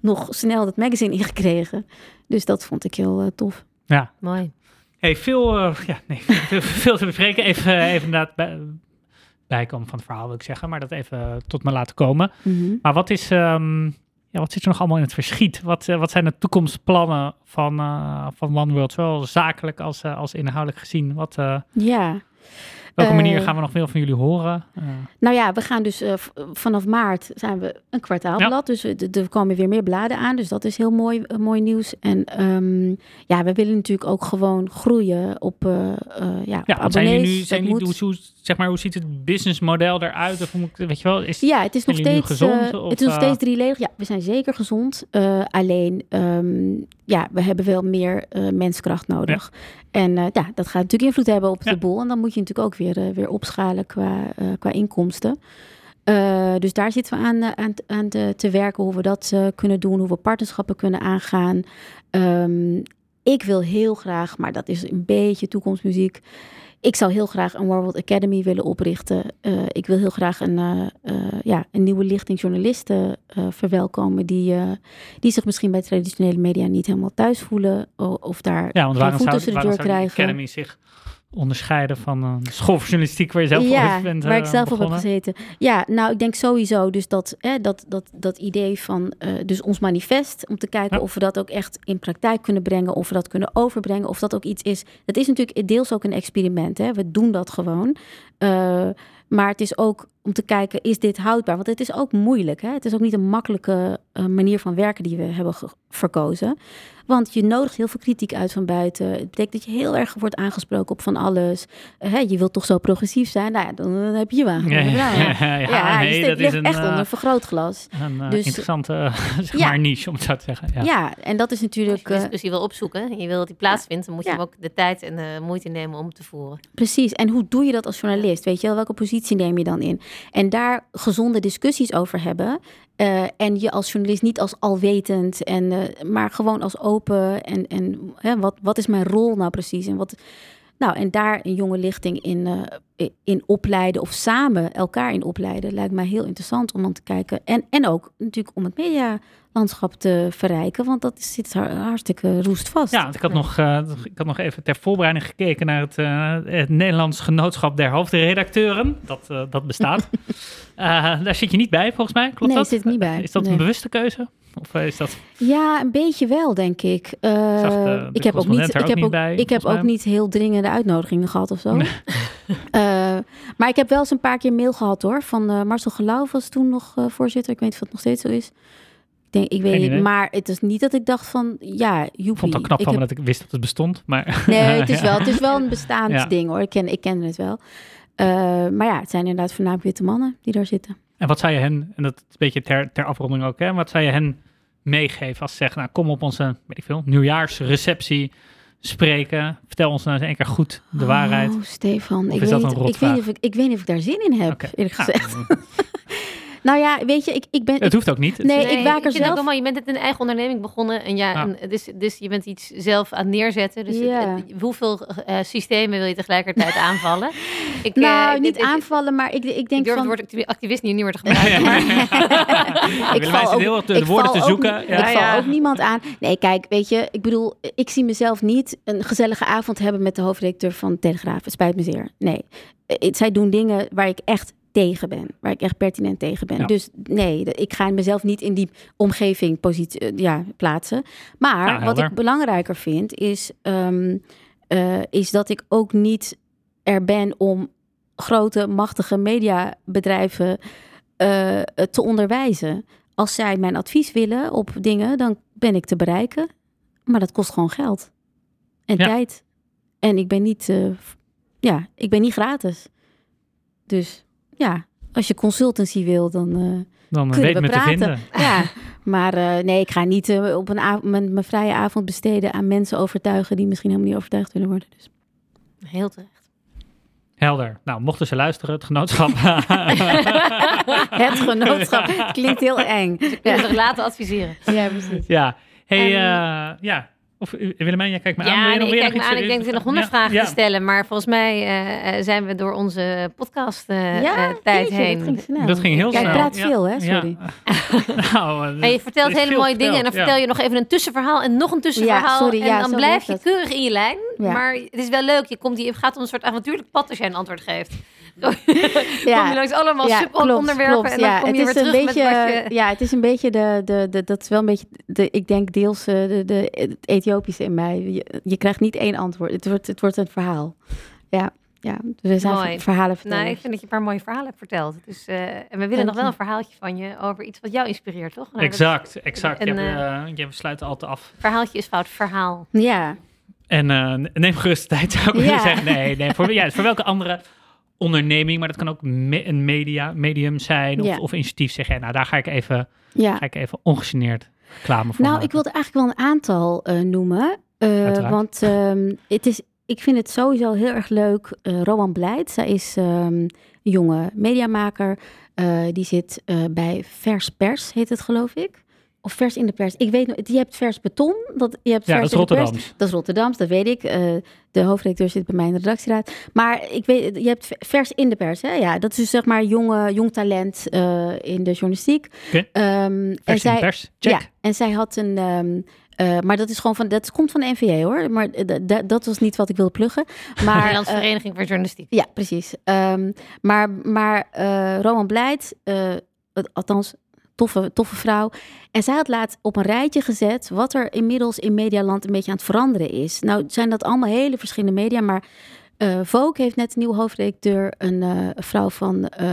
A: nog snel het magazine *laughs* ingekregen. Dus dat vond ik heel tof.
B: Ja.
C: Mooi.
B: Hey, veel, ja, nee, *laughs* veel, veel te bespreken. Even, even inderdaad bij, bijkomen van het verhaal, wil ik zeggen. Maar dat even tot me laten komen.
A: Mhm.
B: Maar wat is... ehm, ja, wat zit er nog allemaal in het verschiet? Wat, eh, wat zijn de toekomstplannen van, eh, van One World, zowel zakelijk als, eh, als inhoudelijk gezien? Wat,
A: Ja,
B: welke manier gaan we nog veel van jullie horen? Eh,
A: Nou ja, we gaan dus eh, vanaf maart zijn we een kwartaalblad. Dus er komen weer meer bladen aan. Dus dat is heel mooi, eh, mooi nieuws. En ehm, ja, we willen natuurlijk ook gewoon groeien op, ja, op
B: ja, zijn jullie nu? Zijn jullie, hoe, zeg maar, hoe ziet het businessmodel eruit? Of moet weet je wel? Is,
A: Ja, het is nog steeds,
B: gezond, of,
A: het is nog steeds drieledig. Ja, we zijn zeker gezond. Alleen, ehm, ja, we hebben wel meer menskracht nodig. En ja, dat gaat natuurlijk invloed hebben op de boel. En dan moet je natuurlijk ook weer, eh, weer opschalen qua, eh, qua inkomsten. Eh, dus daar zitten we aan, aan, aan te, te werken, hoe we dat kunnen doen, hoe we partnerschappen kunnen aangaan. Ehm, ik wil heel graag, maar dat is een beetje toekomstmuziek. Ik zou heel graag een World Academy willen oprichten. Ik wil heel graag een, ja, een nieuwe lichting journalisten verwelkomen die, die zich misschien bij traditionele media niet helemaal thuis voelen. Of daar
B: ja, want
A: geen
B: waarom
A: voet
B: zou,
A: tussen de deur krijgen.
B: Academy zich onderscheiden van school voor journalistiek waar je zelf
A: ja,
B: ooit bent
A: waar ik
B: eh,
A: zelf op heb gezeten. Ja, nou, ik denk sowieso dus dat, hè, dat, dat, dat idee van eh, dus ons manifest, om te kijken
B: Ja.
A: of we dat ook echt in praktijk kunnen brengen, of we dat kunnen overbrengen, of dat ook iets is. Het is natuurlijk deels ook een experiment, hè. We doen dat gewoon. Eh, maar het is ook om te kijken, is dit houdbaar? Want het is ook moeilijk. Hè? Het is ook niet een makkelijke manier van werken die we hebben verkozen. Want je nodigt heel veel kritiek uit van buiten. Het betekent dat je heel erg wordt aangesproken op van alles. Eh, hè, je wilt toch zo progressief zijn? Nou ja, dan, dan heb je je wagen.
B: Ja,
A: Nou *laughs* ja,
B: ja, ja,
A: je
B: nee,
A: steekt-
B: dat is
A: ligt
B: een,
A: echt
B: eh,
A: onder een vergrootglas.
B: Een eh,
A: Dus-
B: interessante eh, *laughs* zeg
A: Ja.
B: maar niche, om het zo te zeggen. Ja.
A: Ja, en dat is
C: Als je
A: natuurlijk...
C: de
A: eh,
C: discussie wil opzoeken en je wil dat die plaatsvindt, dan moet je ook de tijd en de moeite nemen om te voeren.
A: Precies. En hoe doe je dat als journalist? Weet je wel, welke positie neem je dan in? En daar gezonde discussies over hebben. Eh, en je als journalist niet als alwetend, en, eh, maar gewoon als open. En, en hè, wat, wat is mijn rol nou precies? En, wat, nou, en daar een jonge lichting in, eh, in opleiden of samen elkaar in opleiden, lijkt mij heel interessant om dan te kijken. En, en ook natuurlijk om het medialandschap te verrijken, want dat zit har- hartstikke roestvast.
B: Ja, ik had, nog, eh, ik had nog even ter voorbereiding gekeken naar het, eh, het Nederlands Genootschap der Hoofdredacteuren. Dat, eh, dat bestaat. *laughs* Daar zit je niet bij, volgens mij. Klopt
A: Nee,
B: dat?
A: zit niet bij.
B: Is dat
A: Nee.
B: een bewuste keuze? Of is dat...
A: Ja, een beetje wel, denk ik.
B: Zag de- de
A: ik heb ook niet, ik
B: ook
A: heb ook,
B: bij,
A: ik heb
B: volgens
A: ook
B: mij.
A: niet heel dringende uitnodigingen gehad of zo. *laughs* Maar ik heb wel eens een paar keer mail gehad hoor. Van Marcel Gelauw was toen nog voorzitter. Ik weet niet of het nog steeds zo is. Ik denk, ik weet niet. Maar het is niet dat ik dacht van, ja, joepie.
B: Ik vond het knap
A: ik
B: van
A: heb-
B: dat ik wist dat het bestond. Maar *laughs*
A: Nee, het *laughs* is,
B: Ja.
A: wel, het is wel een bestaand
B: Ja.
A: ding hoor. Ik ken, ik ken het wel. Eh, maar ja, het zijn inderdaad voornamelijk witte mannen die daar zitten.
B: En wat zou je hen, en dat is een beetje ter, ter afronding ook, hè, wat zou je hen meegeven als ze zeggen, nou kom op onze, weet ik veel, nieuwjaarsreceptie spreken. Vertel ons nou eens één keer goed de waarheid.
A: Oh, Stefan.
B: Of
A: ik, weet
B: een
A: ik, weet of ik, ik weet niet of ik daar zin in heb,
B: Oké.
A: eerlijk
B: Nou,
A: gezegd. *laughs* Nou ja, weet je, ik, ik ben...
B: het hoeft ook niet.
A: Nee, ik waak er zelf-.
C: Je bent het een eigen onderneming begonnen. En ja, en dus, dus je bent iets zelf aan het neerzetten. Dus het-
A: Ja.
C: het- hoeveel eh, systemen wil je tegelijkertijd *laughs* aanvallen? Ik,
A: nou,
C: eh,
A: niet aanvallen, maar ik, ik
C: Ik
A: denk
C: durf
A: van...
C: het woord activi- activist niet meer te gebruiken. maar- *laughs*
B: Ik
A: val ook-
B: heel de,
A: ik
B: de woorden te zoeken. Ja.
A: ik val
C: ja.
A: ook niemand aan. Nee, kijk, weet je, ik bedoel, ik zie mezelf niet een gezellige avond hebben met de hoofdredacteur van Telegraaf. Het spijt me zeer. Nee, Eh, zij doen dingen waar ik echt tegen ben, waar ik echt pertinent tegen ben.
B: Ja.
A: Dus nee, ik ga mezelf niet in die omgeving positie, eh, ja, plaatsen. Maar
B: Ja,
A: wat ik belangrijker vind, is, ehm, eh, is dat ik ook niet er ben om grote, machtige mediabedrijven eh, te onderwijzen. Als zij mijn advies willen op dingen, dan ben ik te bereiken. Maar dat kost gewoon geld en
B: Ja.
A: tijd. En ik ben niet, ja, ik ben niet gratis. Dus ja, als je consultancy wil, dan eh,
B: Dan
A: kunnen
B: weet
A: we
B: me te
A: praten.
B: vinden. *laughs*
A: Ja, maar eh, nee, ik ga niet eh, op een av- mijn, mijn vrije avond besteden aan mensen overtuigen die misschien helemaal niet overtuigd willen worden. Dus.
C: Heel terecht.
B: Helder. Nou, mochten ze luisteren, het genootschap. *laughs*
A: Het genootschap *laughs* klinkt heel eng.
C: Je kunt zich laten adviseren.
A: Ja, precies.
B: ja. Hey,
C: En-
B: eh, ja. Of eh, Willemijn, jij kijkt me aan.
C: Ja, nee,
B: wil
C: ik kijk me aan. Ik denk dat er nog
B: Ja,
C: honderd vragen
B: ja.
C: te stellen. Maar volgens mij eh, eh, zijn we door onze podcast
A: Ja,
C: tijd
A: jeetje,
C: heen.
A: dat ging snel.
B: Dat ging heel
A: Jij
B: snel.
A: praat
B: Ja.
A: veel, hè?
B: Ja.
A: Sorry. *laughs*
B: nou,
C: En je vertelt
B: er
C: hele mooie dingen en dan vertel je nog even een tussenverhaal en nog een tussenverhaal.
A: sorry,
C: en
A: ja,
C: dan blijf je keurig in je lijn. Maar het is wel leuk. Je, komt, je gaat op een soort avontuurlijk pad als jij een antwoord geeft. *laughs*
A: Ja.
C: kom je langs allemaal
A: Ja,
C: subonderwerpen
A: klopt,
C: en dan
A: ja.
C: kom je
A: het
C: weer
A: is een
C: terug
A: beetje,
C: met wat je...
A: Ja, het is een beetje de, de, de dat is wel een beetje, de, ik denk deels eh, de, de, het Ethiopische in mij. Je, je krijgt niet één antwoord. Het wordt, het wordt een verhaal. Ja, ja. Dus er zijn
C: Mooi.
A: verhalen vertellen.
C: Nou, ik vind dat je een paar mooie verhalen hebt verteld. Dus, eh, en we willen
A: Dank
C: nog wel
A: je.
C: een verhaaltje van je over iets wat jou inspireert, toch? Nou, dat
B: Exact, exact.
C: En,
B: je, je sluit altijd af.
C: verhaaltje is fout, verhaal.
A: Ja,
B: En eh, neem gerust de tijd, zou ik willen
A: Ja.
B: zeggen. *laughs* Nee, nee voor, ja, voor welke andere onderneming, maar dat kan ook me- een media, medium zijn of,
A: Ja.
B: of initiatief zeggen. Nou, daar ga ik even,
A: ja.
B: ga ik even ongegeneerd reclame voor
A: Nou,
B: maken.
A: ik wilde eigenlijk wel een aantal eh, noemen. Eh, want ehm, het is, ik vind het sowieso heel erg leuk. Eh Rowan Blijt, zij is ehm, een jonge mediamaker. Die zit bij Vers Pers, heet het geloof ik. Of Vers in de Pers. Ik weet nog, je hebt Vers Beton. Dat, je hebt
B: Ja,
A: vers
B: dat is
A: in de Pers.
B: Rotterdams.
A: Dat is Rotterdams, dat weet ik. Eh, de hoofdredacteur zit bij mij in de redactieraad. Maar ik weet, je hebt vers in de pers. Hè? Ja, dat is dus zeg maar jonge, jong talent eh, in de journalistiek. Ehm, en
B: Vers in
A: zij,
B: de pers, check.
A: ja, en zij had een, ehm, Eh, maar dat is gewoon van, dat komt van de NVA hoor. Maar dat was niet wat ik wilde pluggen. *laughs* Maar,
C: Nederlandse Vereniging voor Journalistiek.
A: ja, precies. Ehm, maar maar eh, Roman Blijt, eh, het- althans, toffe, toffe vrouw. En zij had laatst op een rijtje gezet wat er inmiddels in Medialand een beetje aan het veranderen is. Nou zijn dat allemaal hele verschillende media, maar eh Vogue heeft net een nieuwe hoofdredacteur, een eh, vrouw van eh,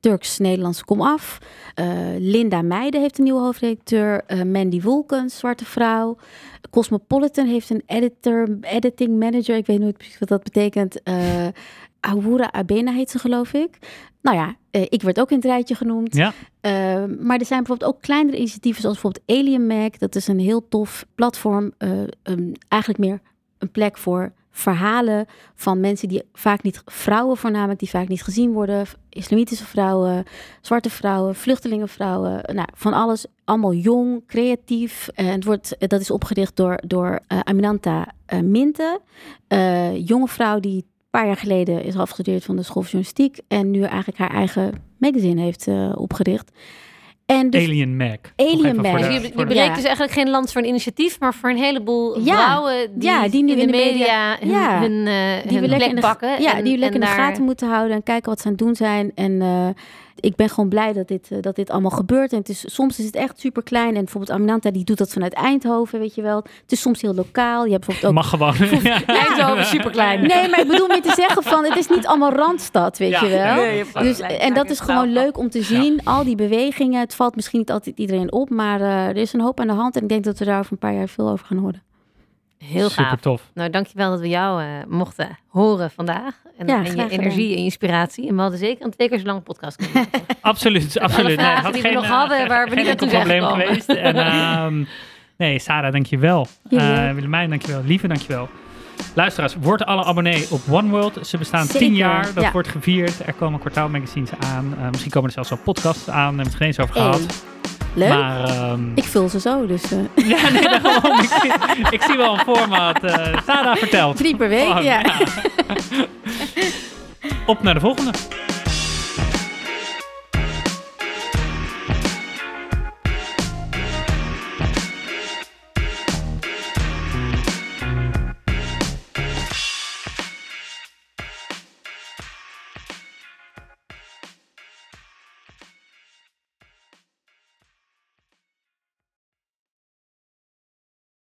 A: Turks-Nederlandse Komaf. Linda Meijden heeft een nieuwe hoofdredacteur. Mandy Wolkens, zwarte vrouw. Cosmopolitan heeft een editor, editing manager. Ik weet nooit precies wat dat betekent. Eh Awura Abena heet ze, geloof ik. Nou ja, eh, ik werd ook in het rijtje genoemd.
B: Ja.
A: Eh, maar er zijn bijvoorbeeld ook kleinere initiatieven, zoals bijvoorbeeld Alien Mac. Dat is een heel tof platform. eh, een- eigenlijk meer een plek voor verhalen van mensen die vaak niet, vrouwen voornamelijk, die vaak niet gezien worden. Islamitische vrouwen, zwarte vrouwen, vluchtelingenvrouwen. Nou, van alles. Allemaal jong, creatief. En het wordt, dat is opgericht door, door eh, Aminanta eh, Minte. Eh, jonge vrouw die paar jaar geleden is afgestudeerd van de school van journalistiek. En nu eigenlijk haar eigen magazine heeft eh, opgericht. En dus,
B: Alien Mac.
A: Alien Mac.
B: de-
C: Dus je, je
B: de-
C: breekt
A: Ja.
C: dus eigenlijk geen land voor een initiatief, maar voor een heleboel
A: Ja.
C: vrouwen die,
A: Ja, die nu
C: in de media,
A: media-
C: hun,
A: ja.
C: hun, eh,
A: die
C: hun
A: we lekker
C: plek
A: in de,
C: pakken.
A: Ja,
C: en-
A: die we lekker in de
C: daar-
A: gaten moeten houden en kijken wat ze aan het doen zijn. En eh, ik ben gewoon blij dat dit, eh, dat dit allemaal gebeurt. En het is, soms is het echt super klein. En bijvoorbeeld Aminanta, die doet dat vanuit Eindhoven, weet je wel. Het is soms heel lokaal. Je hebt bijvoorbeeld ook...
B: Mag gewoon. *laughs* Ja.
C: Eindhoven, superklein.
A: Nee, maar ik bedoel meer te zeggen van, het is niet allemaal Randstad, weet
B: Ja,
A: je wel.
B: nee, je hebt
A: dus, en dat is gewoon leuk om te zien. Al die bewegingen. Het valt misschien niet altijd iedereen op, maar eh, er is een hoop aan de hand. En ik denk dat we daar over een paar jaar veel over gaan horen.
C: Heel
B: Super
C: gaaf.
B: tof.
C: Nou, dankjewel dat we jou eh, mochten horen vandaag. En,
A: Ja,
C: en je
A: gedaan.
C: energie en inspiratie. En we hadden zeker een twee keer zo lange podcast kunnen. *laughs*
B: Absoluut, absoluut.
C: vragen
B: had
C: die we
B: geen,
C: nog
B: eh,
C: hadden, waar we niet naartoe zijn
B: probleem
C: gekomen.
B: geweest. En, ehm, nee, Sarah, dankjewel.
A: Jullie
B: Eh. Willemijn, dankjewel. Lieve, dankjewel. Luisteraars, word alle abonnee op One World. Ze bestaan
A: Zeker,
B: tien jaar. Dat
A: ja.
B: wordt gevierd. Er komen kwartaalmagazines aan. Eh, misschien komen er zelfs wel podcasts aan. Daar hebben we het geen eens over gehad.
A: Hey, leuk.
B: Maar ehm,
A: Ik vul ze zo, dus eh, *laughs*
B: ja, nee, daarom. ik, zie, ik zie wel een format. eh Sarah vertelt.
A: drie per week. Ja.
B: ja. *laughs* Op naar de volgende.